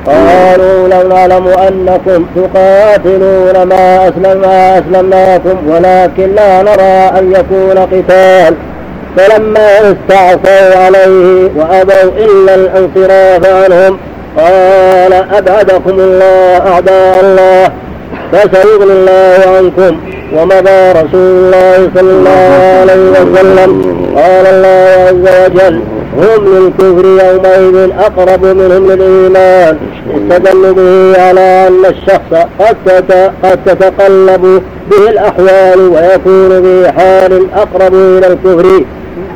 قالوا لو نعلم أنكم تقاتلون ما أسلم ما أسلمناكم ولكن لا نرى أن يكون قتال. فلما استعصوا عليه وأبوا إلا الانصراف عنهم قال أبعدكم الله أعداء الله. فسيغني الله عنكم ومضى رسول الله صلى الله عليه وسلم. قال الله عز وجل هم للكفر يومئذ أقرب منهم للإيمان. استدل به على أن الشخص قد تتقلب به الأحوال ويكون في حال أقرب إلى الكفر.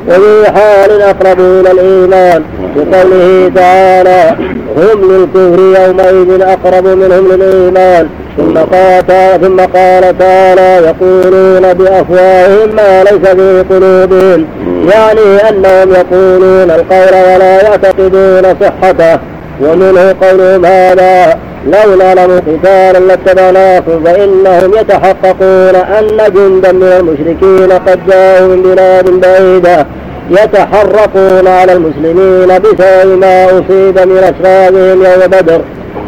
وفي حال أقرب إلى الإيمان بقوله تعالى هم للكفر يومئذ أقرب منهم للإيمان. ثم قال ثم قال تعالى يقولون بأفواههم ما ليس في قلوبهم. يعني أنهم يقولون القول ولا يعتقدون صحته ومنه قولهم هذا. لو نعلم قتالا لاتبعناكم فإنهم يتحققون أن جندا من المشركين قد جاءوا من بلاد بعيدة يتحرقون على المسلمين بسبب ما أصيب من أسرابهم يوم بدر.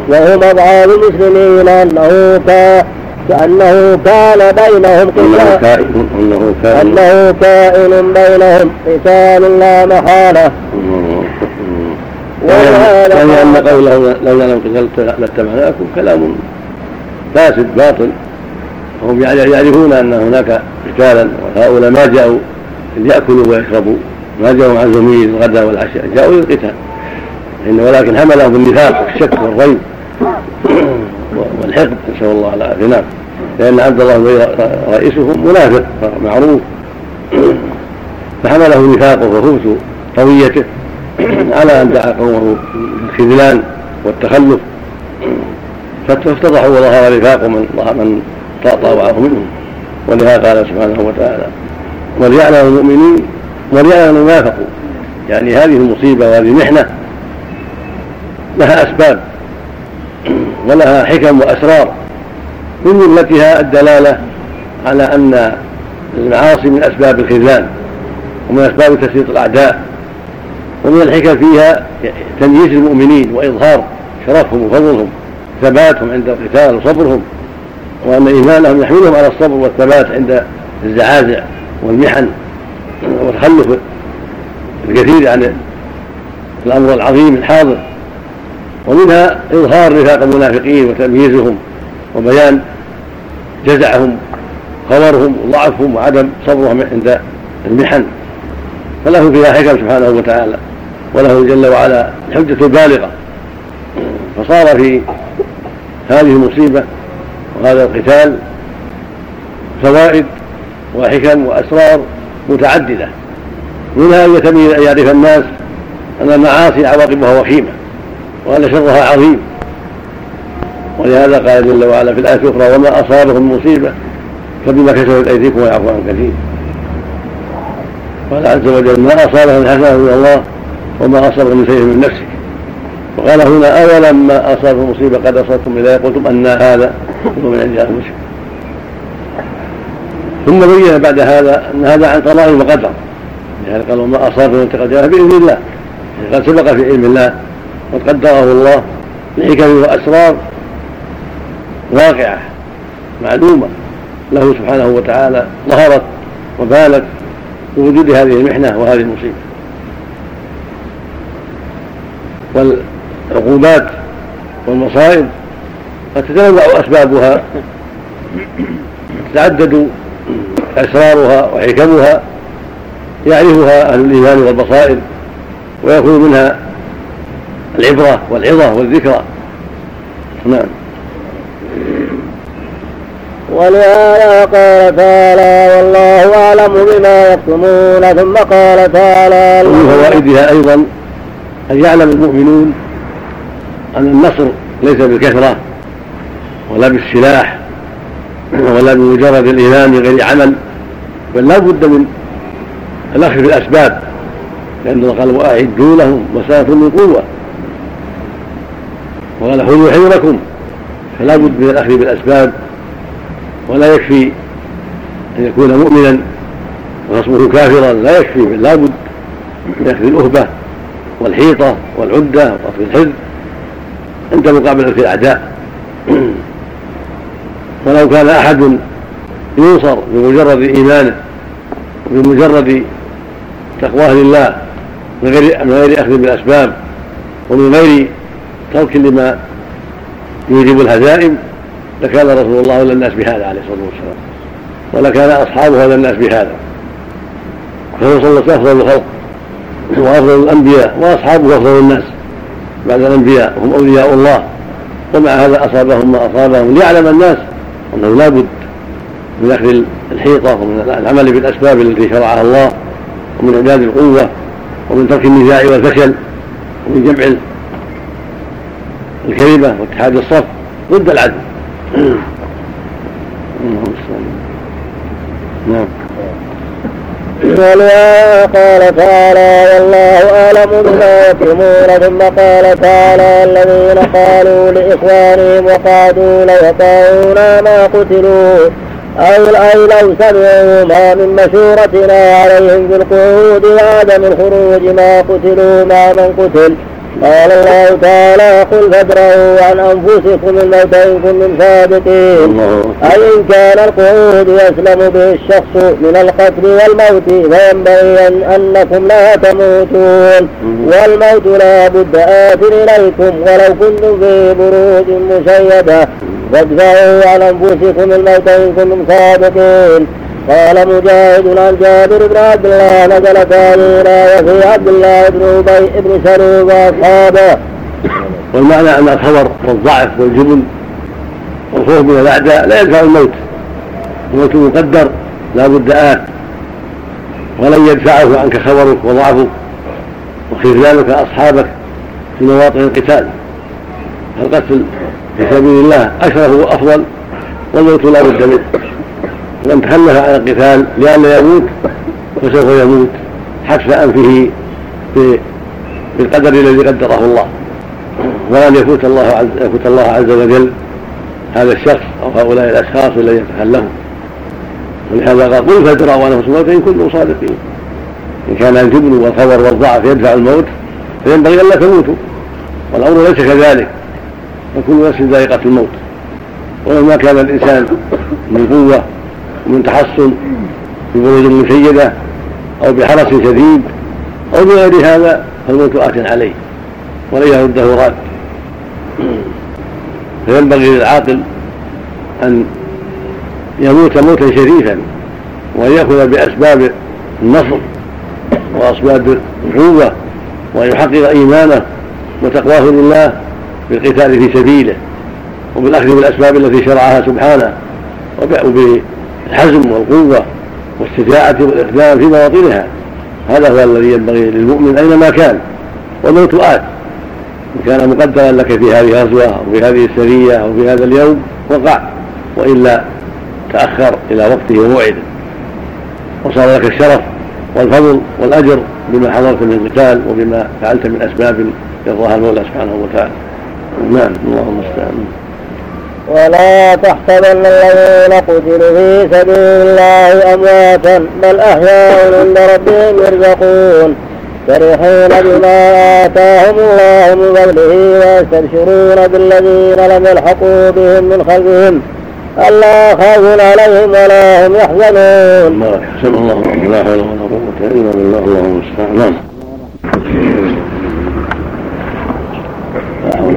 وهم أضعاف المسلمين أنه كان كأنه كان بينهم قتال. أنه كائن بينهم. قتال لا محالة. يعني أن قوله لو لم قتلت لاتبعناكم كلام فاسد باطل. وهم يعرفون أن هناك قتالا وهؤلاء ما جاءوا ليأكلوا ويشربوا. ما جاءوا عن زميل الغداء والعشاء جاءوا للقتال. إن ولكن حملهم النفاق والشك والريب والحقد نسأل الله العافية. نعم. لأن عبد الله رئيسهم منافق معروف. فحمله نفاقه وخبث طويته على أن دعا قومه بالخذلان والتخلف. فافتضحوا وظهر نفاق من من طاوعه منهم. ولهذا قال سبحانه وتعالى وليعلم المؤمنين وليعلم المنافقون يعني هذه المصيبة وهذه المحنة لها أسباب. ولها حكم وأسرار. من جملتها الدلالة على أن المعاصي من أسباب الخذلان ومن أسباب تسليط الأعداء. ومن الحكم فيها تمييز المؤمنين وإظهار شرفهم وفضلهم ثباتهم عند القتال وصبرهم وأن إيمانهم يحملهم على الصبر والثبات عند الزعازع والمحن وتخلف الكثير عن الأمر العظيم الحاضر. ومنها إظهار نفاق المنافقين وتمييزهم وبيان جزعهم خبرهم وضعفهم وعدم صبرهم عند المحن. فله فيها حكم سبحانه وتعالى وله جل وعلا الحجة البالغة فصار في هذه المصيبة وهذا القتال فوائد وحكم وأسرار متعددة. منها أن يتميز أن يعرف الناس أن المعاصي عواقبها وخيمة وأن شرها عظيم. ولهذا قال جل وعلا في الآية الأخرى وما أصابهم مصيبة فبما كسبت أيديكم ويعفو عن كثير. قال عز وجل ما أصابه من حسنة من الله وما أصابه من شيء من نفسك وقال هنا أولا ما أصابه مصيبة قد أصبتم إذا قلتم أن هذا هو من عند أنفسكم ثم بين بعد هذا أن هذا عن قضاء وقدر. يعني قال وما أصابه من تقدر بإذن الله. يعني قد سبق في علم الله قد قدره الله لحكم وأسرار واقعة معلومة له سبحانه وتعالى ظهرت وبانت بوجود هذه المحنة وهذه المصيبة. والعقوبات والمصائب قد تتنوع أسبابها تتعدد أسرارها وحكمها يعرفها أهل الإيمان والبصائر ويكون منها العبرة والعظة والذكرى. نعم. ولهذا قال تعالى والله أعلم بما يكتمون ثم قال تعالى ومن فوائدها أيضا أن يعلم المؤمنون أن النصر ليس بالكثرة ولا بالسلاح ولا بمجرد الإيمان بغير عمل بل لا بد من الأخذ بالأسباب لأن الله قال وأعدوا لهم مسافة من قوة وقال خذوا حذركم. فلا بد من الأخذ بالأسباب ولا يكفي أن يكون مؤمنا وخصمه كافرا لا يكفي بل لا بد من أخذ الأهبة والحيطة والعدة وأخذ الحذر عند مقابلة الأعداء. ولو كان أحد ينصر بمجرد إيمانه وبمجرد تقواه لله من غير من غير أخذ بالأسباب ومن غير ترك لما يوجب الهزائم لكان رسول الله اولى الناس بهذا عليه الصلاة والسلام. ولكان أصحابه اولى الناس بهذا. فهو صلى الله عليه وسلم أفضل الخلق وأفضل الأنبياء وأصحابه أفضل الناس. بعد الأنبياء هم أولياء الله ومع هذا أصابهم ما أصابهم. ليعلم الناس أنه لا بد من أخذ الحيطة ومن العمل بالأسباب التي شرعها الله ومن إعداد القوة ومن ترك النزاع والفشل ومن جمع الكلمة واتحاد الصف ضد العدل نعم ولهذا قال تعالى والله أعلم بما يكتمون ثم قال تعالى الذين قالوا لإخوانهم وقعدوا ليطاعونا ما قتلوا. أو أي لو سمعوا ما من مشورتنا عليهم بالقعود وعدم الخروج ما قتلوا مع من قتل. قال الله تعالى قل فادروا عن أنفسكم الموت إن كنتم صادقين. أي إن كان القعود يسلم به الشخص من القتل والموت فينبغي أنكم لا تموتون. والموت لا بد آت إليكم ولو كنتم في بروج مشيدة. فادفعوا عن أنفسكم الموت إن كنتم صادقين. قال مجاهد عن جابر بن عبد الله نزلت هذه وفي عبد الله بن أبي بن سلول وأصحابه. والمعنى أن الخبر والضعف والجبن والخوف من الأعداء لا يدفع الموت. الموت مقدر لا بد آت ولن يدفعه عنك خبرك وضعفك وخذلانك أصحابك في مواطن القتال. القتل في سبيل الله اشرف وافضل والموت لا بد منه. من تخلف عن القتال لئلا يموت فسوف يموت حبس أنفه بالقدر الذي قدره الله. ولن يفوت الله عز يفوت الله عز وجل هذا الشخص أو هؤلاء الأشخاص الذين تخلفوا ولهذا قال قل فادرأوا أنفسكم الموت إن كنتم صادقين. إن كان الجبن والخبر والضعف يدفع الموت فينبغي ألا تموتوا. والأمر ليس كذلك. فكل نفس ذائقة الموت. ولما كان الإنسان من قوة ومن تحصن في بروج مشيدة أو بحرس شديد أو بغير هذا فالموت آت عليه ولن يرده راد فينبغي للعاقل أن يموت موتا شريفا وأن يأخذ بأسباب النصر وأسباب العوبة وأن يحقق إيمانه وتقواه لله بالقتال في سبيله وبالأخذ بالأسباب التي شرعها سبحانه وبالحزم والقوة والشجاعة والإقدام في مواطنها هذا هو الذي ينبغي للمؤمن أينما كان. والموت آت إن كان مقدرا لك في هذه الغزوة أو في هذه السرية أو في هذا اليوم وقع. وإلا تأخر إلى وقته وموعده. وصار لك الشرف والفضل والأجر بما حضرت من القتال وبما فعلت من أسباب يرضاها المولى سبحانه وتعالى. نعم اللهم المستعان ولا تحسبن الذين قتلوا في سبيل الله أمواتا بل أحياء عند ربهم يرزقون فرحين بما آتاهم الله من فضله ويستبشرون بالذين لم يلحقوا بهم من خلفهم ألا خوف عليهم ولا هم يحزنون. ما يحسن الله لا حول ولا قوة إلا بالله اللهم المستعان.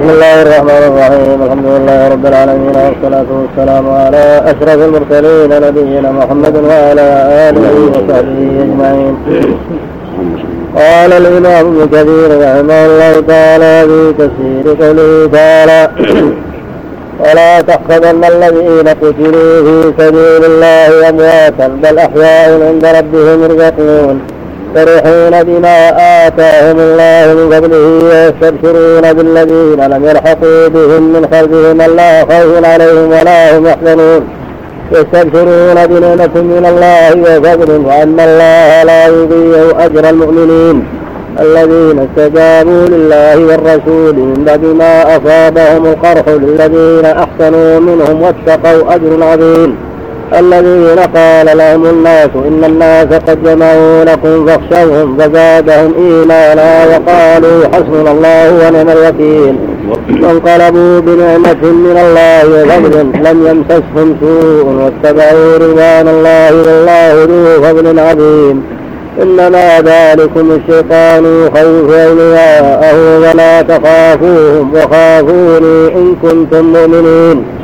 بسم الله الرحمن الرحيم. الحمد لله رب العالمين والصلاة والسلام على أشرف المرسلين نبينا محمد وعلى آله وصحبه أجمعين. قال الإمام ابن كثير رحمه الله تعالى في تفسير قوله تعالى ولا تحسبن الذين قتلوا في سبيل الله أمواتا بل أحياء عند ربهم يرزقون. فرحين بما آتاهم الله من فضله ويستبشرون بالذين لم يلحقوا بهم من خلفهم ألا خوف عليهم ولا هم يحزنون. يستبشرون بنعمة من الله وفضل وأن الله لا يضيع أجر المؤمنين. الذين استجابوا لله والرسول من بعد ما أصابهم القرح للذين أحسنوا منهم واتقوا أجر عظيم. الذين قال لهم الناس إن الناس قد جمعوا لكم فاخشوهم فزادهم إيمانا وقالوا حسبنا الله ونعم الوكيل. وانقلبوا بنعمة من الله وفضل لم يمسسهم سوء واتبعوا رضوان الله والله ذو فضل عظيم. إنما ذلكم الشيطان يخوف أولياءه ولا تخافوهم وخافوني إن كنتم مؤمنين.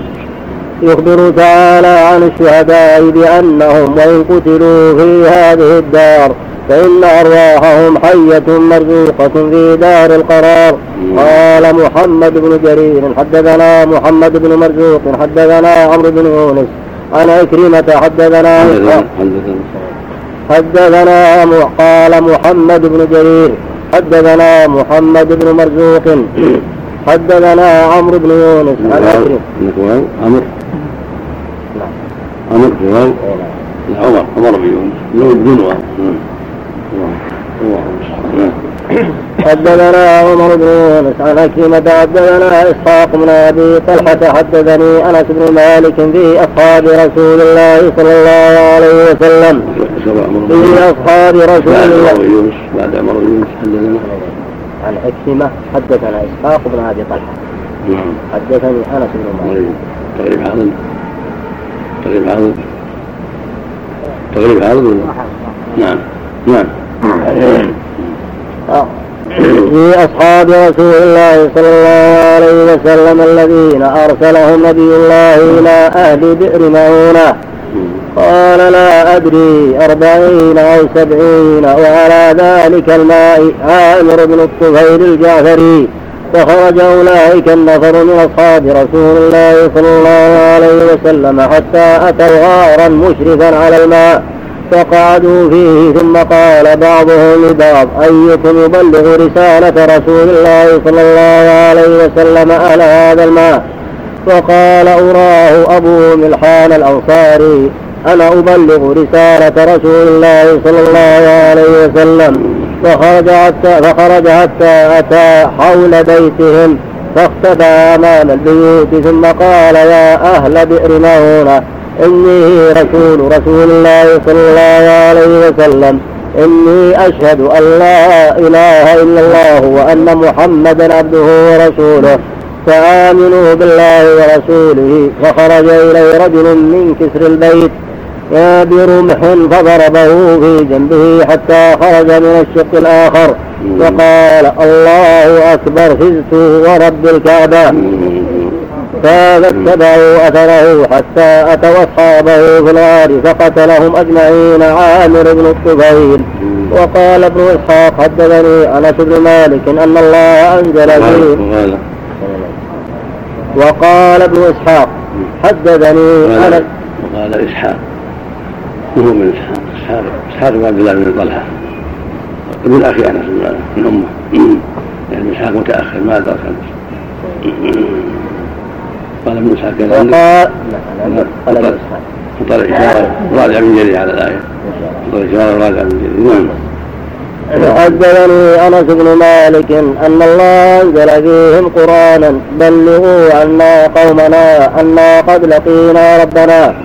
يخبر تعالى عن الشهداء بأنهم وإن قتلوا في هذه الدار فإن أرواحهم حية مرزوقة في دار القرار. قال محمد بن جرير حدثنا محمد بن مرزوق حدثنا عمرو بن يونس عن عكرمة حدثنا حدثنا قال محمد بن جرير حدثنا محمد بن مرزوق حدثنا عمرو بن يونس. عن عمرو عمر بن عمر. عمر بن يونس. بدون حدثنا عمر بن يونس. عن حكيمة حدثنا إسحاق بن أبي طلحة. حدثني أنس بن مالك في أصحاب رسول الله صلى الله عليه وسلم. في أصحاب رسول الله. بعد عمر بن يونس حدثنا. عن حكيمة حدثنا إسحاق بن أبي طلحة. نعم. حدثني أنس بن مالك. تقريب هذا؟ تقريب عارض تقريب ولا نعم. نعم. في أصحاب رسول الله صلى الله عليه وسلم الذين أرسلهم نبي الله إلى أهل بئر مؤونة قال لا أدري أربعين أو سبعين وعلى ذلك الماء. عامر بن الطفيل الجعفري. فخرج أولئك النفر من أصحاب رسول الله صلى الله عليه وسلم حتى أتوا غارا مشرفا على الماء. فقعدوا فيه ثم قال بعضهم لبعض أيكم يبلغ رسالة رسول الله صلى الله عليه وسلم على هذا الماء؟ فقال أراه أبو ملحان الأنصاري. أنا أبلغ رسالة رسول الله صلى الله عليه وسلم. فخرج حتى فخرج حتى أتى حول بيتهم فاختفى أمام البيوت ثم قال يا أهل بئر مهونة إني رسول رسول الله صلى الله عليه وسلم. إني أشهد أن لا إله إلا الله وأن محمدا عبده ورسوله. فآمنوا بالله ورسوله. فخرج إليه رجل من كسر البيت برمح فضربه في جنبه حتى خرج من الشق الآخر. وقال الله أكبر فزت ورب الكعبة. فاتبعوا أثره حتى أتوا أصحابه في الغار فقتلهم أجمعين عامر بن الطفيل وقال ابن إسحاق حدثني أنس بن مالك أن الله أنزل فيه وقال ابن إسحاق حدثني أنس. وقال إسحاق. وهو من إسحاق إسحاق إسحاق بن عبد الله بن طلحة. ابن أخي أنس من أمه. يعني إسحاق متأخر ما أدرك أنس. قال ابن إسحاق كذا وقال قال ابن إسحاق. فطر اشاره راجع من جري على الآية. فطر إشارة راجع من جري نعم. حدثني أنس بن مالك أن الله أنزل فيهم قرآنا بلغوا عنا قومنا أنا قد لقينا ربنا.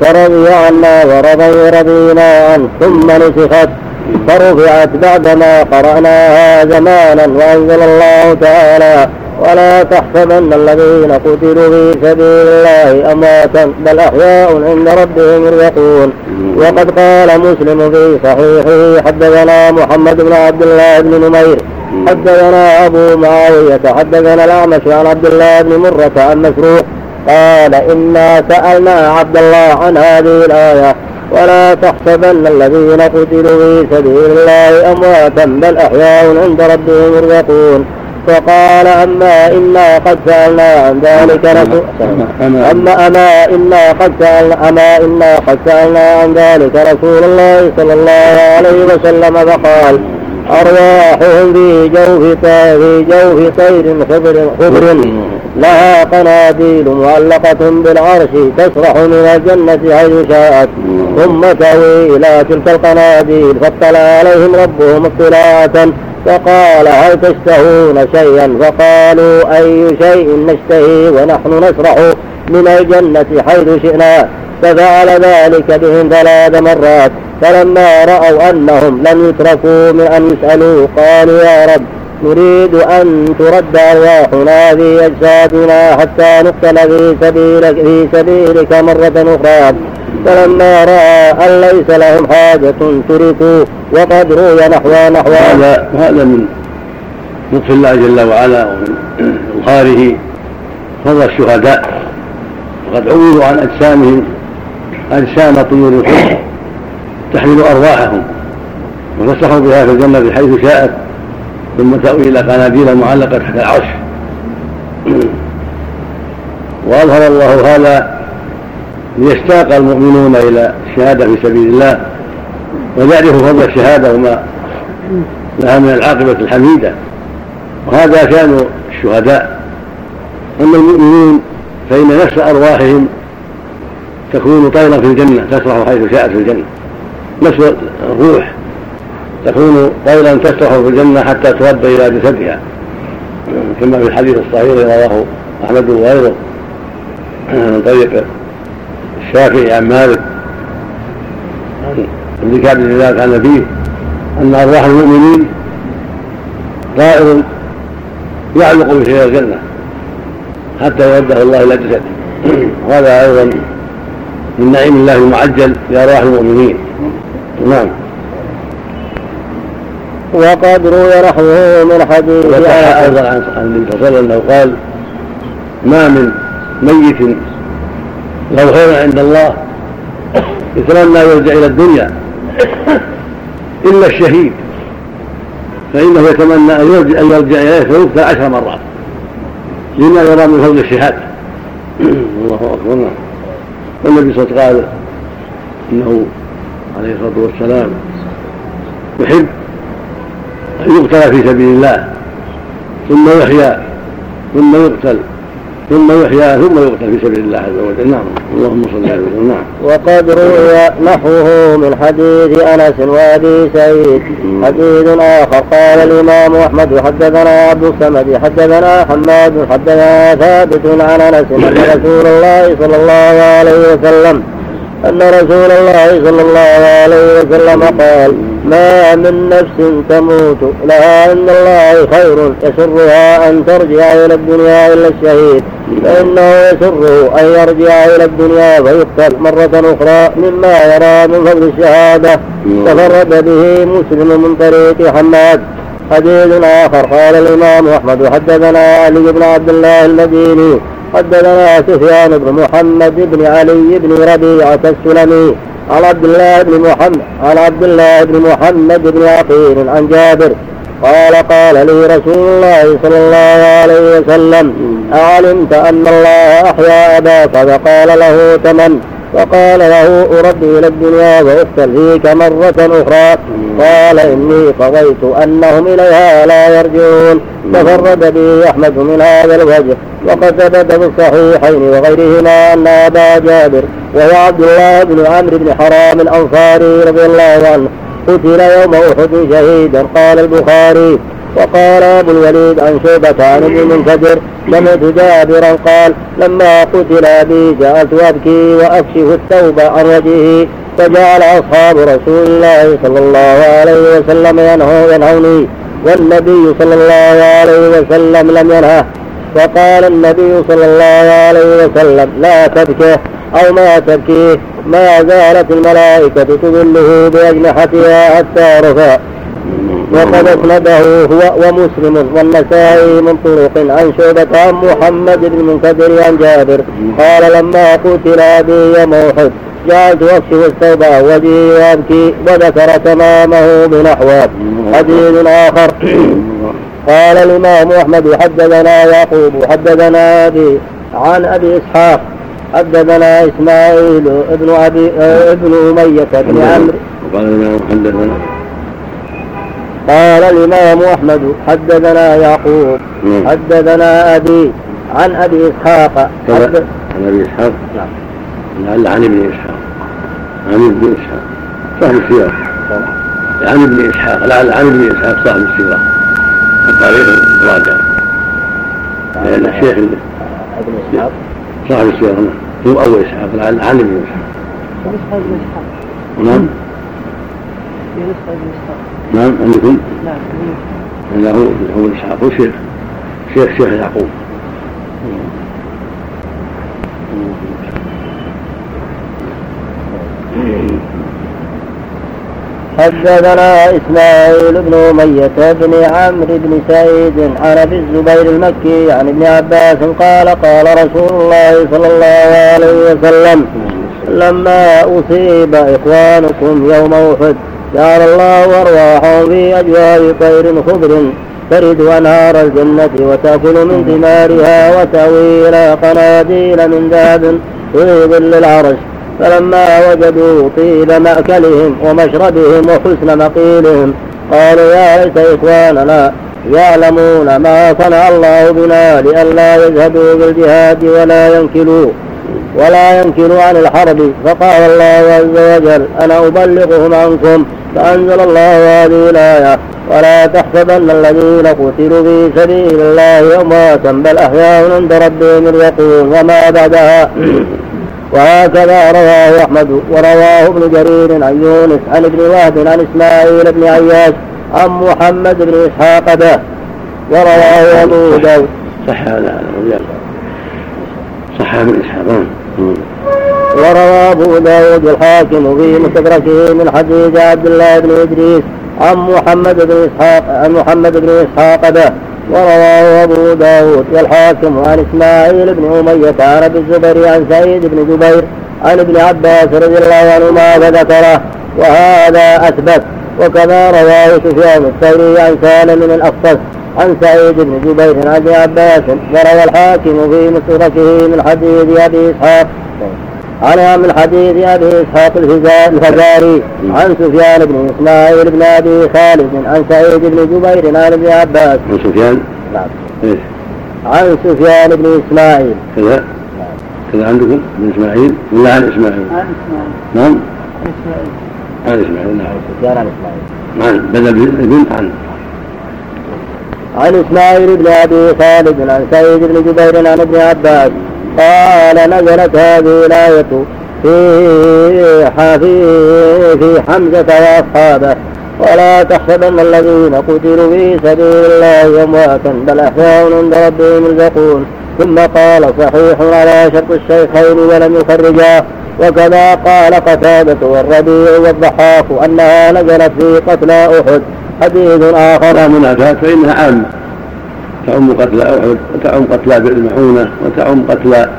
فرضي عنا ورضي رضينا عنه ثم نسخت. فرفعت بعدما قرأناها زمانا وأنزل الله تعالى. ولا تحسبن الذين قتلوا في سبيل الله أمواتا بل أحياء عند ربهم يرزقون وقد قال مسلم في صحيحه حدثنا محمد بن عبد الله بن نمير حدثنا أبو معاوية حدثنا الأعمش عن عبد الله بن مرة عن مسروق قال إنا سألنا عبد الله عن هذه الآية ولا تحسبن الذين قتلوا في سبيل الله أمواتا بل أحياء عند ربهم يرزقون. فقال أما إنا قد سألنا عن ذلك رسول أما أما إنا قد سألنا أما إنا قد سألنا عن ذلك رسول الله صلى الله عليه وسلم فقال أرواحهم في جوف في جوف طير خضر خضر. لها قناديل معلقة بالعرش تسرح من الجنة حيث شاءت. ثم تهوي إلى تلك القناديل فاطلع عليهم ربهم اطلاعة فقال هل تشتهون شيئا؟ فقالوا أي شيء نشتهي ونحن نسرح من الجنة حيث شئنا. ففعل ذلك بهم ثلاث مرات فلما رأوا أنهم لم يتركوا من أن يسألوا قالوا يا رب نريد أن ترد أرواحنا في أجسادنا حتى نقتل في سبيلك, في سبيلك مرة أخرى. فلما رأى أن ليس لهم حاجة تركوا وقد روي نحو نحو هذا هذا من لطف الله جل وعلا ومن إظهاره فضل الشهداء وقد عوضوا عن أجسامهم. أجسام طيور الحب تحمل أرواحهم وتسرح بها في الجنة حيث شاءت ثم تأوي إلى قناديل معلقة تحت العرش. وأظهر الله هذا ليشتاق المؤمنون إلى الشهادة في سبيل الله ويعرفوا فضل الشهادة وما لها من العاقبة الحميدة. وهذا شأن الشهداء. أما المؤمنون فإن نفس أرواحهم تكون طيرا في الجنة تسرح حيث شاءت في الجنة. نفس الروح تكون طيرا تسرح في الجنة حتى ترد إلى جسدها. كما في الحديث الصحيح رواه أحمد وغيره. من طريق الشافعي عن مالك. ابن كعب بن ذلك عن فيه أن أرواح المؤمنين طائر يعلق بشيء الجنة حتى يرده الله إلى جسده. وهذا أيضا من نعيم الله المعجل لأرواح المؤمنين. نعم. وقد روي نحوه من حديث أيضا عن النبي صلى الله عليه وسلم أنه قال ما من ميت له خير عند الله يتمنى يرجع إلى الدنيا إلا الشهيد فإنه يتمنى أن يرجع يرجع إليه فيقتل عشر مرات لما يرى من فضل الشهادة. الله أكبر. نعم. والنبي صلى الله عليه وسلم قال إنه عليه الصلاة والسلام يحب أن يقتل في سبيل الله ثم يحيى ثم يقتل. ثم يحيى ثم يقتل في سبيل الله عز وجل. نعم. اللهم صل على وسلم نعم وقد روي نحوه من حديث أنس وأبي سعيد. حديث آخر. قال الإمام أحمد حدثنا عبد الصمد حدثنا حماد حدثنا ثابت عن أنس أن رسول الله صلى الله عليه وسلم أن رسول الله صلى الله عليه وسلم قال ما من نفس تموت لها عند الله خير يسرها أن ترجع إلى الدنيا إلا الشهيد. فإنه يسره أن يرجع إلى الدنيا فيقتل مرة أخرى مما يرى من فضل الشهادة. تفرد به مسلم من طريق حماد. حديث آخر قال الإمام أحمد حدثنا علي بن عبد الله المديني حدثنا سفيان بن محمد بن علي بن ربيعة السلمي عن عبد الله بن محمد عن عبد الله بن محمد بن عقيل عن جابر. قال قال لي رسول الله صلى الله عليه وسلم أعلمت أن الله أحيا أباك فقال له تمن. فقال له أرد إلى الدنيا وأقتل فيك مرة أخرى. قال إني قضيت أنهم إليها لا يرجعون. تفرد به أحمد من هذا الوجه وقد ثبت في الصحيحين وغيرهما أن أبا جابر وهو عبد الله بن عمرو بن حرام الأنصاري رضي الله عنه قتل يوم أحد شهيدا. قال البخاري وقال أبو الوليد عن شعبة عن ابن المنكدر سمعت جابرا قال لما قتل أبي جعلت أبكي وأكشف الثوب عن وجهه فجعل أصحاب رسول الله صلى الله عليه وسلم ينهوني والنبي صلى الله عليه وسلم لم ينهه. فقال النبي صلى الله عليه وسلم لا تبكه أو ما تبكيه ما زالت الملائكة تظله بأجنحتها حتى رفع. وقد اسنده هو ومسلم والنسائي من طرق عن شعبة عن محمد بن منكدر عن جابر. قال لما قتل أبي يوم أحد جعلت أكشف الثوب وجهي وأبكي وذكر تمامه بنحوه حديث آخر. قال الإمام أحمد حدثنا يعقوب حدثنا أبي عن أبي إسحاق حدثنا إسماعيل ابن أبي ابن أمية بن عمرو. وقال الإمام حدثنا قال الإمام أحمد حدثنا يعقوب نعم. حدثنا أبي عن أبي إسحاق. عن أبي إسحاق؟ نعم. لعل عن ابن إسحاق. عن ابن إسحاق. صاحب السيرة عن ابن إسحاق. لعل عن ابن إسحاق صاحب السيرة التاريخ الراجع. لأن الشيخ اللي ابن إسحاق. صاحب السيرة نعم. هو أبو إسحاق. لعل عن ابن إسحاق. ونسخة ابن إسحاق. نعم. في نسخة ابن إسحاق. نعم عندكم نعم أنه هو إسحاق هو شيخ شيخ شيخ يعقوب. حدثنا إسماعيل بن أمية بن عمرو بن سعيد عن أبي الزبير المكي عن ابن عباس قال قال رسول الله صلى الله عليه وسلم لما أصيب إخوانكم يوم أحد جعل الله أرواحهم في أجواء طير خضر ترد أنهار الجنة وتأكل من ثمارها وتأوي إلى قناديل من ذهب في ظل العرش فلما وجدوا طيب مأكلهم ومشربهم وحسن مقيلهم قالوا يا ليت إخواننا يعلمون ما صنع الله بنا لئلا يذهبوا بالجهاد ولا ينكلوا ولا ينكلوا عن الحرب. فقال الله عز وجل أنا أبلغهم عنكم فأنزل الله هذه الآية ولا تحسبن الذين قتلوا في سبيل الله أمواتا بل أحياء عند ربهم يرزقون وما بعدها. وهكذا رواه أحمد ورواه ابن جرير عن يونس عن ابن وهب عن إسماعيل بن عياش عن محمد بن إسحاق به. ورواه أبو داود. صح هذا صح من إسحاق. وروى أبو داود الحاكم في مستدركه من حديث عبد الله بن إدريس عن محمد بن إسحاق عن محمد بن إسحاق به. ورواه أبو داود والحاكم عن إسماعيل بن أمية عن أبي الزبير عن سعيد بن جبير عن ابن عباس رضي الله عنهما فذكره وهذا أثبت. وكما رواه سفيان الثوري عن سالم من الأقصص عن سعيد بن جبير عن ابن عباس وروى الحاكم في مسلكه من حديث أبي إسحاق. عن من حديث أبي إسحاق الفزاري عن سفيان بن إسماعيل بن أبي خالد عن سعيد بن جبير عن ابن عباس. عن سفيان؟ نعم. إيش؟ عن سفيان بن إسماعيل. كذا؟ كذا عندكم؟ من إسماعيل؟ ولا عن إسماعيل؟ عن إسماعيل. نعم. عن إسماعيل. عن إسماعيل نعم. سفيان عن إسماعيل. عن بدل البن عن. عن إسماعيل بن أبي خالد عن سعيد بن جبير عن ابن عباس قال نزلت هذه الآية في في حمزة وأصحابه. ولا تحسبن الذين قتلوا في سبيل الله أمواتا بل أحياء عند ربهم يرزقون. ثم قال صحيح على شرط الشيخين ولم يخرجاه وكذا قال قتادة والربيع والضحاك أنها نزلت في قتلى أحد. حديث آخر من أتاك فإنها عامة تعم قتلى أحد وتعم قتلى بالمحونة وتعم قتلى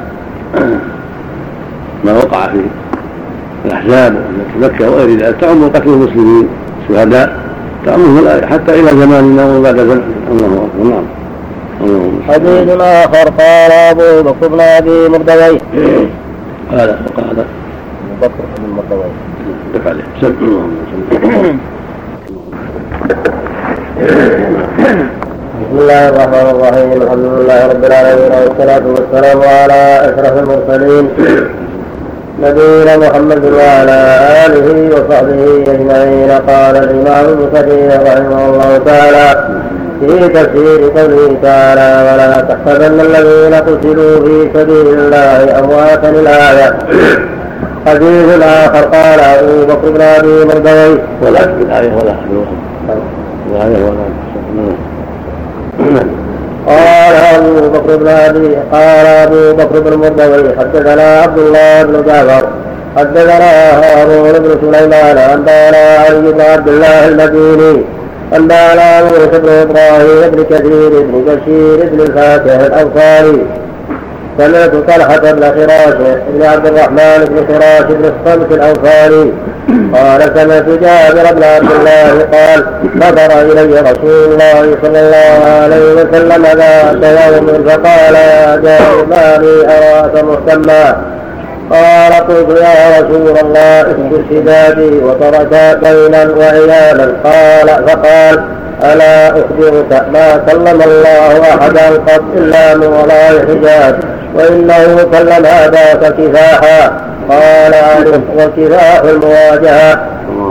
ما وقع في الأحزاب مكة وغير ذلك. تعم قتل المسلمين الشهداء تعمهم حتى إلى زماننا وبعد زمان الله أكبر نعم حديث آخر قال أبو بكر بن أبي مردويه قال وقال بكر بن مردويه عليه. بسم الله الرحمن الرحيم. الحمد لله رب العالمين والصلاة والسلام على أشرف المرسلين. نبينا محمد وعلى آله وصحبه أجمعين. قال الإمام ابن كثير رحمه الله تعالى في تفسير قوله تعالى ولا تحسبن الذين قتلوا في سبيل الله أمواتا الآية حديث آخر قال أبو بكر بن أبي مردوي ولا في الآية ولا ولا قال أبو بكر بن أبي قال أبو بكر بن مردوي حدثنا عبد الله بن جعفر حدثنا هارون بن سليمان أنبأنا علي بن عبد الله المديني أنبأنا موسى بن إبراهيم بن كثير بن بشير بن الفاتح الأنصاري سمعت طلحة بن خراش بن عبد الرحمن بن خراش بن الصمت الأنصاري قال سمعت جابر بن عبد الله قال نظر إلي رسول الله صلى الله عليه وسلم ذات يوم فقال يا جابر ما لي أراك مهتما قال قلت يا رسول الله اهدر شدادي وترك بينا وعيالا. قال فقال ألا أخبرك ما كلم الله أحدا قط إلا من وراء حجاب وإنه كلم ذاك كفاحا قال ألف وكفاح المواجهة.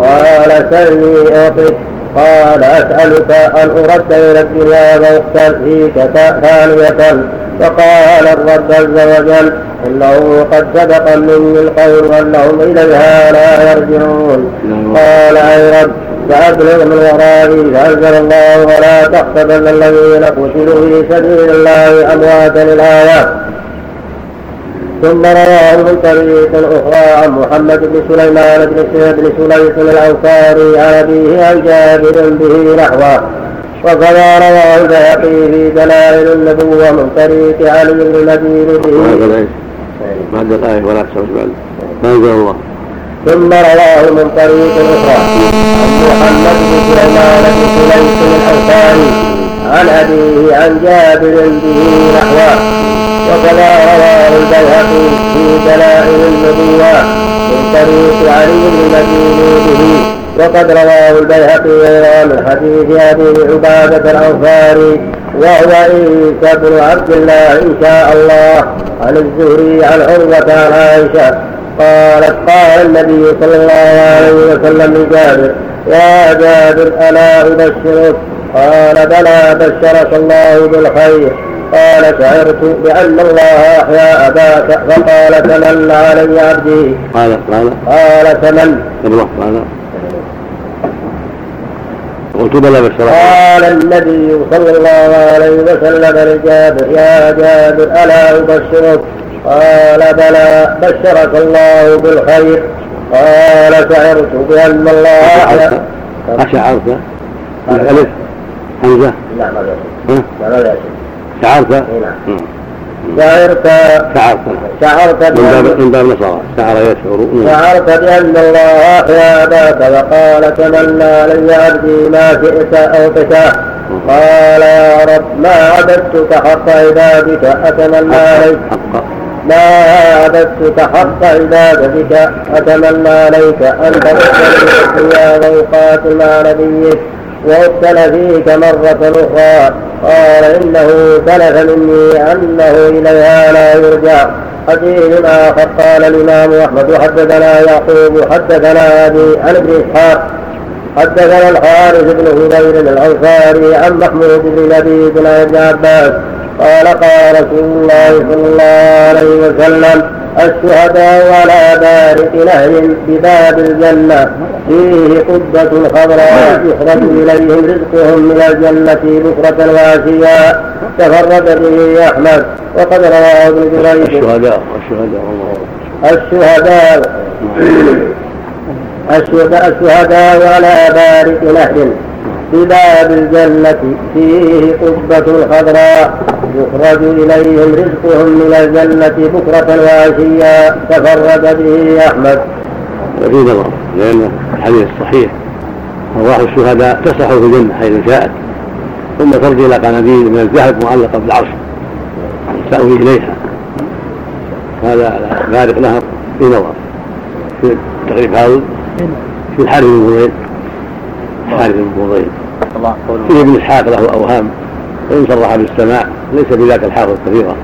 قال سلني أعطك قال أسألك أن أرد إلى الدنيا وأقتل فيك ثانية. فقال الرب عز وجل إنه قد سبق مني القول أنهم إليها لا يرجعون. قال أي رب؟ فأبلغ من ورائي فأنزل الله ولا تحسبن الذين قتلوا في سبيل الله أمواتا الآيات ثم رواه من طريق أخرى عن محمد بن سليمان بن بن سليس الأنصاري عن أبيه عن جابر به نحوه. وكذا رواه البيهقي في دلائل النبوة من طريق علي بن المدين به. بعد الآية ولا تحسب بعد ما أنزل الله. ثم رواه من طريق أخرى. عن محمد بن سليمان بن سليس الأنصاري عن أبيه عن جابر به نحوه. وكذا رواه البيهقي في دلائل النبوة من طريق علي المديني به وقد رواه البيهقي أيضا من حديث أبي عبادة الأنصاري وهو عيسى بن عبد الله ان شاء الله عن الزهري عن عروه عن عائشه قالت قال النبي صلى الله عليه وسلم لجابر يا جابر الا ابشرك قال بلى بشرك الله بالخير قال شعرت بأن الله أحيا أباك فقال تمن علي عبدي قال قال. قال تمن قال. قلت بلى بشرك قال النبي صلى الله عليه وسلم لجابر يا جابر ألا أبشرك؟ قال بلى بشرك الله بالخير. قال شعرت بأن الله أشعرت؟ الألف حمزة؟ نعم هذا. شعرت؟ نعم. شعرت شعرت. شعرت من باب من باب نصارى شعر يشعر. شعرت بأن الله أحيا أباك وقال تمنى لي عبدي ما شئت أو تشاء. قال يا رب ما عبدتك حق عبادك؟ أتمنى عليك ما عبدتك حق عبادتك؟ أتمنى عليك أن تدخل الدنيا ويقاتل مع نبيك. وأبتل فيك مرة أخرى. قال إنه سلف مني أنه إليها لا يرجع. حديث آخر قال الإمام أحمد حدثنا يعقوب حدثنا أبي عن ابن إسحاق. حدثنا الحارث بن هبير الأنصاري عن محمود بن لبيد ابن عباس. قال قال رسول الله صلى الله عليه وسلم الشهداء على بارق نهر بباب الجنة. فيه قبة خضراء يخرج إليهم رزقهم من الجنة بكرة وعشيا تفرد به أحمد وقد رواه ابن جريج. الشهداء الشهداء الشهداء الشهداء الشهداء على بارق نهر بباب الجنة فيه قبة خضراء يخرج إليهم رزقهم من الجنة بكرة وعشيا. تفرد به أحمد. وفي نظر لأن الحديث الصحيح. أرواح الشهداء تسرح في الجنة حيث شاءت. ثم ترجع إلى قناديل من الذهب معلقة بالعرش. تأوي إليها. هذا بارق نهر في نظر. في تقريب هذا. في الحارث بن فضيل. الحارث بن فضيل. في ابن إسحاق له أوهام وإن صرح بالسماع ليس بذاك الحافظ كثيرا.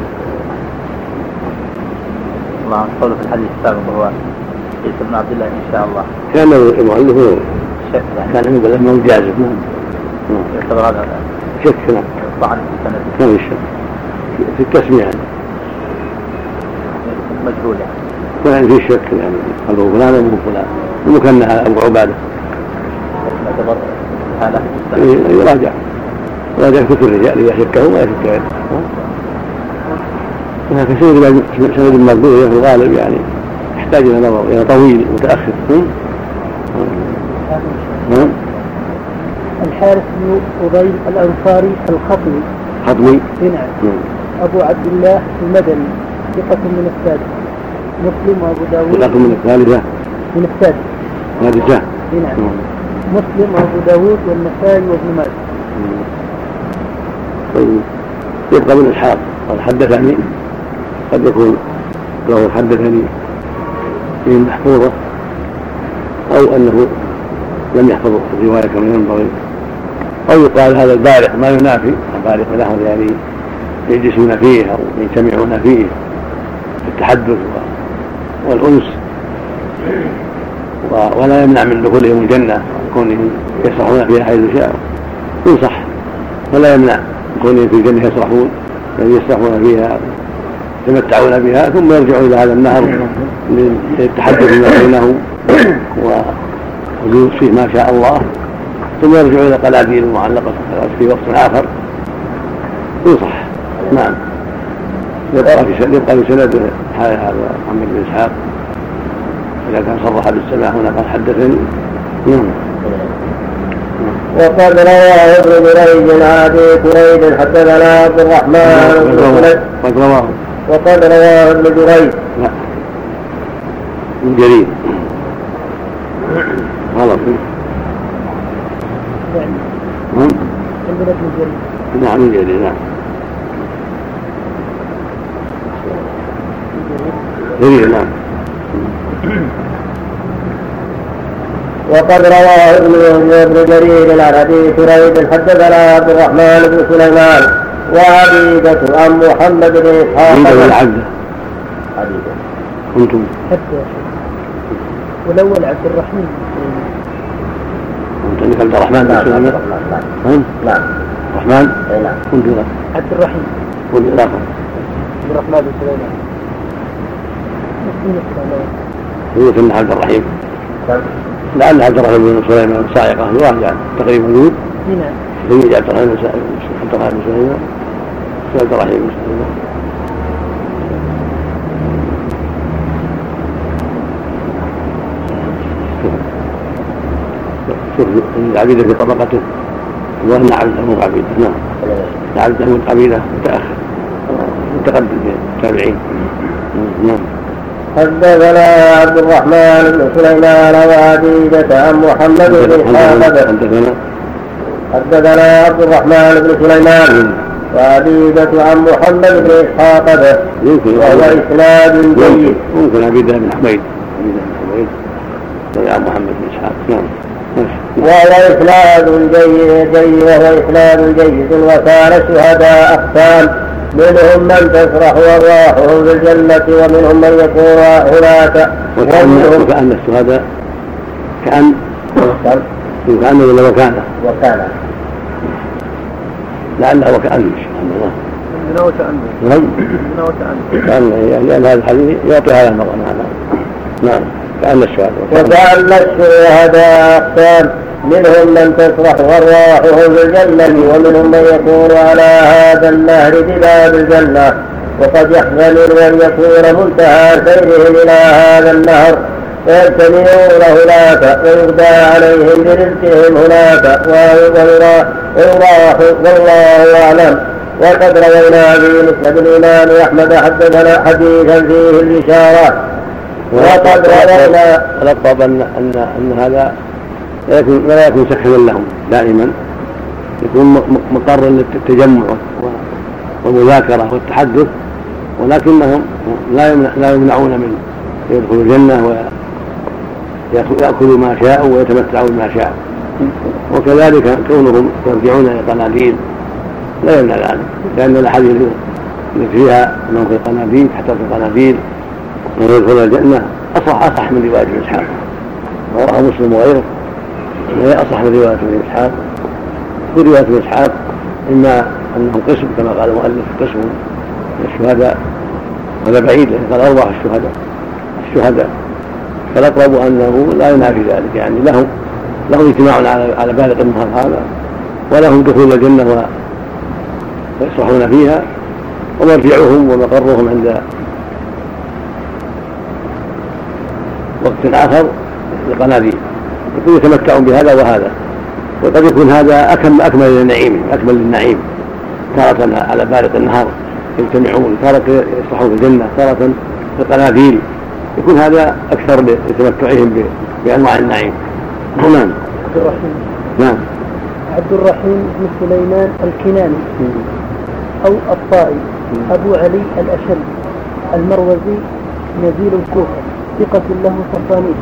الله قوله في الحديث السابق وهو عيسى بن عبد الله إن شاء الله. كان المؤلف كان عنده له جازم نعم. يعتبر هذا شك نعم طعن في السند ما في شك. في التسمية. يعني مجهول يعني. كان في شك يعني. قالوا فلان ومو فلان. المكنى أبو عبادة. حاله يراجع يراجع كتب الرجال اذا شكه ما يشك غيره لكن سند سند المقبول في الغالب يعني يحتاج إلى نظر إلى طويل متأخر. نعم الحارث بن فضيل الأنصاري الخطمي. خطمي. نعم. أبو عبد الله المدني ثقة من السادس مسلم وأبو داود. ثقة من الثالثة. من السادس الثالثة نعم. مسلم وأبو داود والنسائي وابن ماجه. طيب. يبقى من اسحاق قال حدثني. قد يكون له حدثني من محفوظة أو أنه لم يحفظ الرواية كما ينبغي أو يقال هذا البارح ما ينافي. البارح له يعني يجلسون فيه أو يجتمعون فيه في التحدث والأنس. ولا يمنع من دخولهم الجنة. كونهم يسرحون فيها حيث شاءوا ينصح. ولا يمنع كونهم في الجنة يسرحون يعني يسرحون فيها يتمتعون بها ثم يرجعوا إلى هذا النهر للتحدث فيما بينهم والجلوس فيه ما شاء الله. ثم يرجعوا إلى قناديل المعلقة في وقت آخر. ينصح. نعم. يبقى في يبقى في سند هذا محمد بن إسحاق. إذا كان صرح بالسماع هنا قال حدثني. نعم. وقد رواه ابن جريج عن أبي كريب حدثنا عبد الرحمن قد رواه وقد رواه ابن جريج. لا ابن جرير غلط نعم. عندنا ابن جريج نعم. ابن جرير نعم جرير نعم. وقد رواه ابن جرير عن أبي كريب حدثنا عبد الرحمن بن سليمان وعبيدة عن محمد بن إسحاق عبيدة ولا عبدة؟ عبيدة كنتم. حتى والأول عبد الرحمن كنت عندك عبد الرحمن بن نعم سليمان؟ نعم. نعم. الرحمن؟ اي نعم. كنت عبد الرحيم. كنت عبد الرحمن بن سليمان. كان عبد الرحيم. لعل عبد الرحمن بن سليمان صاعقة. يراجع تقريبا موجود نعم. سيد عبد الرحمن بن عبد الرحمن بن سليمان. عبد الرحيم بن سليمان. شوف العبيدة في طبقته وأن عبده مو عبيدة نعم. عبده عبيدة متأخر متقدم في التابعين نعم. حدثنا عبد الرحمن بن سليمان وعبيدة عن محمد بن اسحاق حدثنا عبد الرحمن بن سليمان وعبيدة عن محمد بن اسحاق به يمكن وهو إسناد جيد. ممكن عبيدة بن حميد عبيدة بن حميد ويا محمد بن إسحاق. نعم. وهو إسناد جيد. جيد. وهو إسناد جيد. وكان الشهداء أقسام. منهم من تسرح أرواحهم في الجنة ومنهم من يكون هناك. وكأن ومنهم وكأن الشهداء كأن وكأن ولا وكأن؟ وكأن. لعله وكأن سبحان الله. زنا وتأني نعم. زنا وتأني كأن يعني لأن هذا الحديث يعطي هذا المرأة نعم نعم. كأن الشهادة وجعل الشهداء أقسام منهم من تسرح أرواحهم في الجنة ومنهم من يكون على هذا النهر بباب الجنة. وقد يحتمل أن يكون منتهى سيرهم إلى هذا النهر. فيجتمعون هناك ويغدى عليهم برزقهم هناك. ويراح والله أعلم. وقد روينا في مسند الإمام أحمد حدثنا حديثا فيه الإشارة. وقد روينا الأقرب أن أن أن هذا لا يكون لا يكون سكنا لهم دائما. يكون مقرا للتجمع والمذاكرة والتحدث ولكنهم لا لا يمنعون من يدخلوا الجنة ويأكلوا ما شاءوا ويتمتعوا بما شاءوا. وكذلك كونهم يرجعون إلى القناديل لا يمنع ذلك لأن الأحاديث التي فيها أنهم في القناديل حتى في القناديل ويدخلون الجنة أصح أصح من رواية ابن إسحاق. رواه مسلم وغيره. هي أصح من رواية ابن إسحاق. ورواية ابن إسحاق إما أنهم قسم كما قال المؤلف قسم من الشهداء. هذا بعيد لأن قال أرواح الشهداء. الشهداء. فالأقرب أنه لا ينافي ذلك. يعني لهم لهم اجتماع على على بالغ النهار هذا ولهم دخول الجنة ويصلحون فيها. ومرجعهم ومقرهم عند وقت آخر القناديل يكون يتمتعون بهذا وهذا. وقد يكون هذا أكمل أكمل للنعيم أكمل للنعيم. تارة على بارق النهار يجتمعون تارة يصلحون في الجنة تارة في القناديل يكون هذا أكثر لتمتعهم بأنواع النعيم. نعم. عبد الرحيم. نعم. عبد الرحيم بن سليمان الكناني. أو الطائي. أبو علي الأشل المروزي نزيل الكوفة. ثقة له تصانيف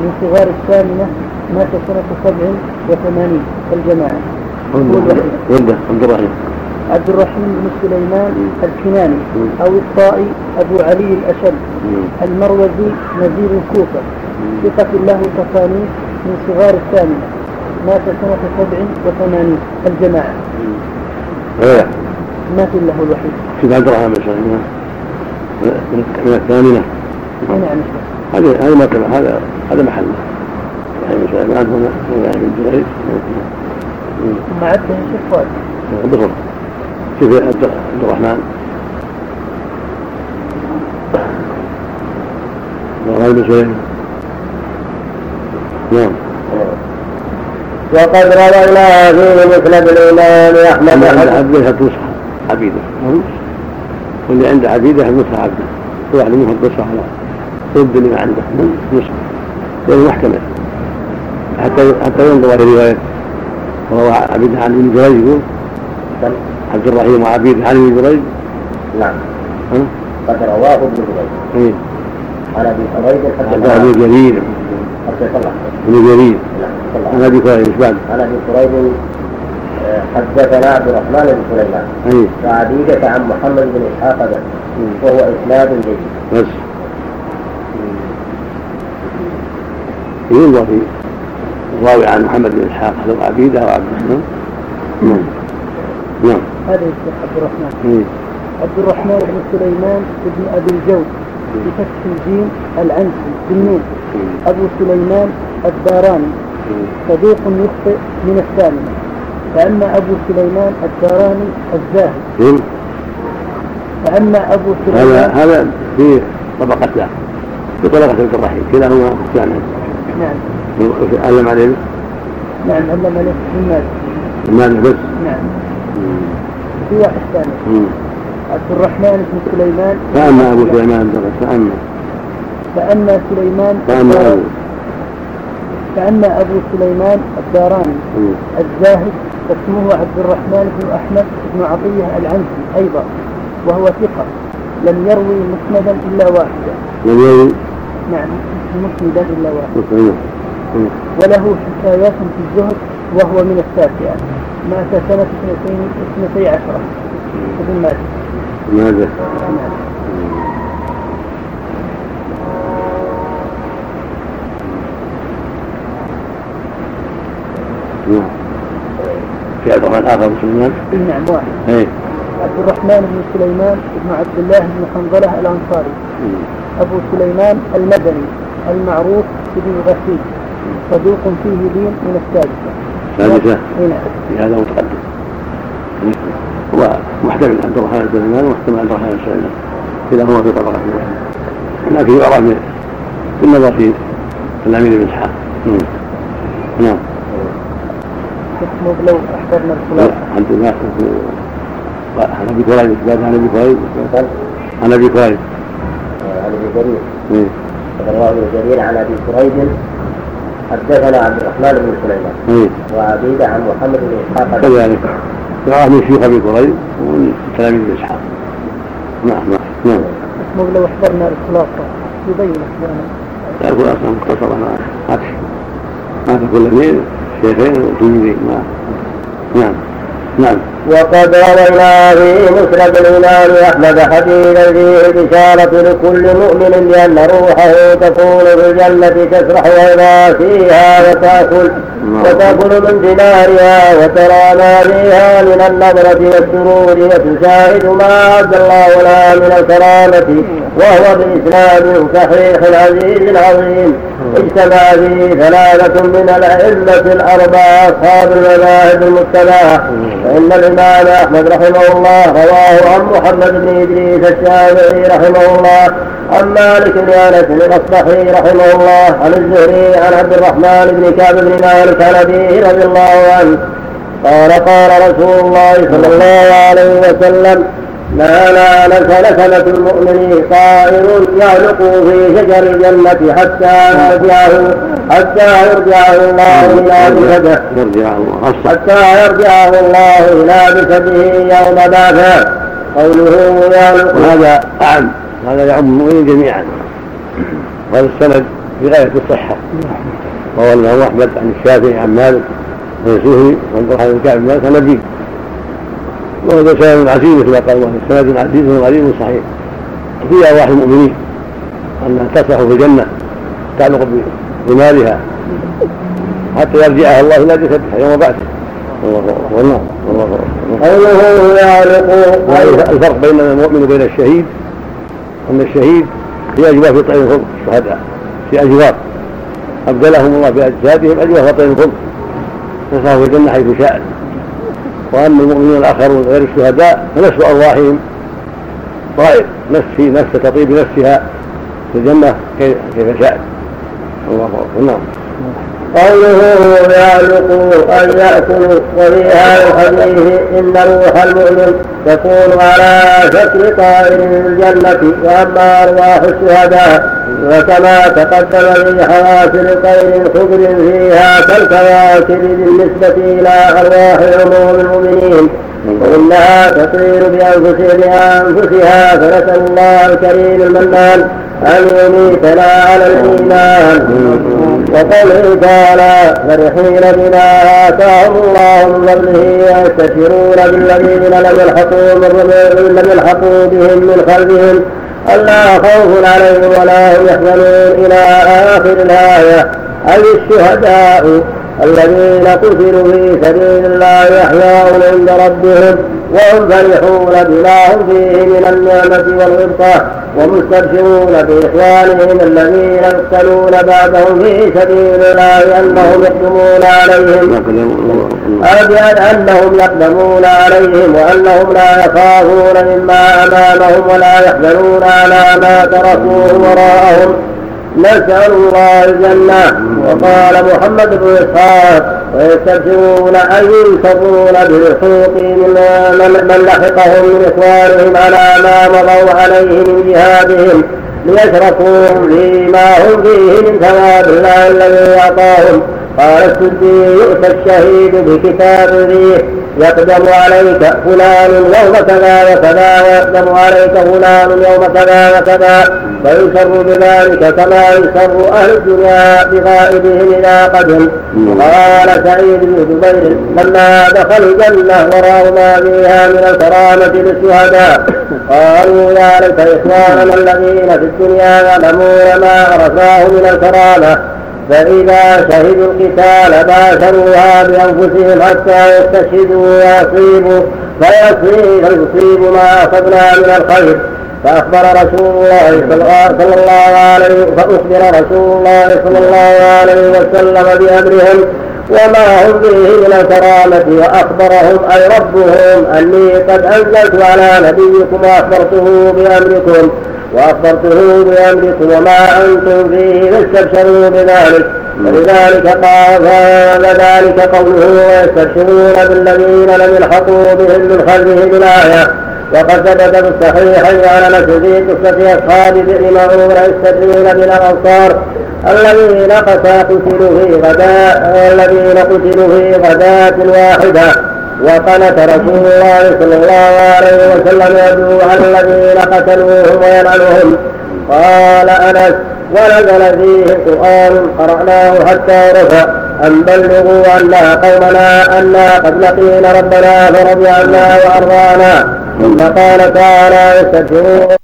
من صغار الثامنة مات سنة سبع وثمانين. الجماعة. ولده عبد الرحيم. عبد الرحيم بن سليمان الكناني. أو الطائي أبو علي الأشد. المروزي نزيل الكوفة. ثقة له تصانيف من صغار الثامنة مات سنة سبع وثمانين. الجماعة. إيه. مات له الوحيد. كيف عبد الرحمن بن من الثامنة. هذا هذا مرتبة هذا هذا محله يعني سليمان هنا يعني بن جريج ثم شيخ فؤاد عبد الرحمن؟ بن سليمان نعم. وقد روينا في مسند الإمام أحمد عند عبده نسخة عبيدة. واللي عند عبيدة نسخة عبده. واحد منهم نسخة على ضد اللي عنده نسخة غير محكمة حتى حتى ينظر في رواية. روى عبيد عن ابن جريج يقول عبد الرحيم وعبيد عن ابن جريج. نعم. ها؟ قد رواه ابن جريج. إيه. عن أبي قريب عبد ابن جرير ابن جرير عن أبي قريب إيش بعد؟ عن أبي قريب آه، حدثنا عبد الرحمن بن سليمان. وعبيدة عن محمد بن إسحاق بن وهو إسناد جيد. بس. ينظر في الراوي عن محمد بن إسحاق هل هو عبيدة أو عبد الرحمن؟ نعم. نعم. هذا الشيخ عبد الرحمن. إيه. عبد الرحمن بن سليمان بن أبي الجود بفتح الجيم العنسي بالنون أبو سليمان الداراني. صديق يخطئ من الثامنة. فأما أبو سليمان الداراني الزاهد. نعم. فأما أبو هذا سليمان هذا في طبقة له في طبقة عبد الرحيم كلاهما جامع نعم. علم عليه نعم علم عليه ماذا المال بس. نعم. في واحد ثاني. عبد الرحمن بن سليمان. فأما أبو سليمان فأما. فأما سليمان فأما أبو. فأما أبو سليمان الداراني. الزاهد فاسمه عبد الرحمن بن أحمد بن عطية العنسي أيضا وهو ثقة. لم يروي مسندا إلا واحدا. لم يروي نعم مسندا إلا. مم. وله حكايات في الزهد وهو من التاسعة. مات سنة اثنتين اثنتي عشرة. ابن ماجه. ماذا؟ نعم. في عبد الرحمن آخر مسلمان نعم واحد. إيه. عبد الرحمن بن سليمان بن عبد الله بن حنظلة الأنصاري. أبو سليمان المدني المعروف بن غسيل صدوق فيه دين من السادسة السادسة نعم في هذا متقدم هو محتمل عبد الرحمن بن سليمان ومحتمل عبد الرحمن بن سليمان كلاهما في طبقة واحدة لكن يعرف بالنظر في تلاميذ ابن اسحاق نعم لو احضرنا الخلاصه عن عن ابي كريم عن ابي كريم عن ابي كريم جرير رواه ابن جرير عن أبي كريب حدثنا عبد الرحمن بن سليمان. وعبيده عن محمد بن إسحاق. كذلك. رواه من شيوخ أبي كريم ومن تلاميذ ابن إسحاق. نعم نعم نعم. لو احضرنا الخلاصة. يبين لا الخلاصه مختصره ما ما تكون الاثنين شيخين وتلميذين نعم. نعم. وقد روينا في مسند الإمام أحمد حديثا فيه بشارة لكل مؤمن بأن روحه تكون في الجنة تسرح وإذا فيها وتأكل وتأكل من ثمارها وترى ما فيها من النظرة والسرور وتشاهد ما أعد الله لها من الكرامة. وهو بإسناد صحيح العزيز العظيم. اجتمع فيه ثلاثة من الأئمة الأربعة أصحاب المذاهب المتبعة فإن الإمام أحمد رحمه الله رواه عن محمد بن إدريس الشافعي رحمه الله عن مالك بن أنس الأصبحي رحمه الله عن الزهري عن عبد الرحمن بن كعب بن مالك عن أبيه رضي الله عنه. قال قال رسول الله صلى الله عليه وسلم ما نال سلسلة المؤمن طائر يعلق في شجر الجنة حتى يرجعه حتى يرجعه الله إلى جسده حتى يرجعه الله إلى جسده يوم بعثه. قوله يعلق هذا أعم. هذا يعم المؤمنين جميعا. وهذا السند بغاية الصحة. روى الإمام أحمد عن الشافعي عن مالك عن الزهري وعن عبد الرحمن بن كعب مالك عن أبيه وهذا سند عزيز كما قال الله سند عزيز غريب صحيح. في ارواح المؤمنين انها تسرح في الجنة تعلق بمالها حتى يرجعها الله إلى جسدها يوم بعثه. الله والله الله قوله يعلق الفرق بين المؤمن وبين الشهيد أن الشهيد في أجواف في طير الخلق الشهداء في أجواف. أبدلهم الله بأجسادهم أجواف في طير الخلق نسعوا في الجنة حيث شاء. واما المؤمنون الآخرون غير الشهداء فنفس أرواحهم. طائر نفسي نفس تطيب نفسها في الجنة كيف شاءت الله أكبر. نعم. قوله يعلق أن يأكل وفي هذا إن روح المؤمن تكون على شكل طائر في الجنة وأما أرواح الشهداء وكما تقدم في حوافر طير خضر فيها كالكواكب بالنسبة إلى أرواح عموم المؤمنين وإنها تطير بأنفسها فنسأل الله الكريم المنان أن يميتنا على الإيمان. وقوله تعالى فرحين بما آتاهم الله من فضله ويستبشرون بالذين لم يلحقوا لم يلحقوا بهم من خلفهم ألا خوف عليهم ولا هم يحزنون إلى آخر الآية أي الشهداء الذين قتلوا في سبيل الله يحيون عند ربهم وهم فرحون بما هم فيه من النعمة والرزق ومستبشرون بإخوانهم الذين يقتلون بعدهم في سبيل الله أنهم يقدمون عليهم أنهم يقدمون عليهم وأنهم لا يخافون مما أمامهم ولا يحزنون على ما تركوه وراءهم نسأل الله الجنة. وقال محمد بن إسحاق ويستبشرون أن ينصرون بالحقوق من, من لحقهم من إخوانهم على ما مضوا عليه من جهادهم ليشركوهم فيما هم فيه من ثواب الله الذي أعطاهم. قال السدي يؤتى الشهيد بكتاب ذيه يقدم عليك فلان يوم كذا وكذا ويقدم عليك فلان يوم كذا وكذا فيسر بذلك كما يسر أهل الدنيا بغائبهم إذا قدم قال سعيد بن جبير لما دخلوا الجنة ورأوا ما فيها من الكرامة للشهداء قالوا يا ليت إخواننا الذين في الدنيا يعلمون ما عرفاه من الكرامة فإذا شهدوا القتال باشروها بأنفسهم حتى يستشهدوا ويصيبوا فيصيب ما أخذنا من الخير. فأخبر رسول الله صلى الله عليه فأخبر رسول الله صلى الله عليه وسلم بأمرهم وما هم به من الكرامة. وأخبرهم أي ربهم أني قد أنزلت على نبيكم وأخبرته بأمركم. وأخبرته بأمركم وما أنتم فيه فاستبشروا بذلك. ولذلك قال ذلك قوله ويستبشرون بالذين لم يلحقوا بهم من خلفهم الآية وقد ثبت في الصحيحين على نفسه قصة أصحاب بئر معون يستدلون من الأنصار الذين قتلوا في غداء الذين قتلوا في غداة واحدة. وقنت رسول الله صلى الله عليه وسلم يدعو على الذين قتلوهم ويلعنهم. قال أنس ونزل فيه قران قرأناه حتى رفع ان بلغوا عنا قومنا أنا قد لقينا ربنا فرضي عنا وأرضانا. ثم قال تعالى يستغفرون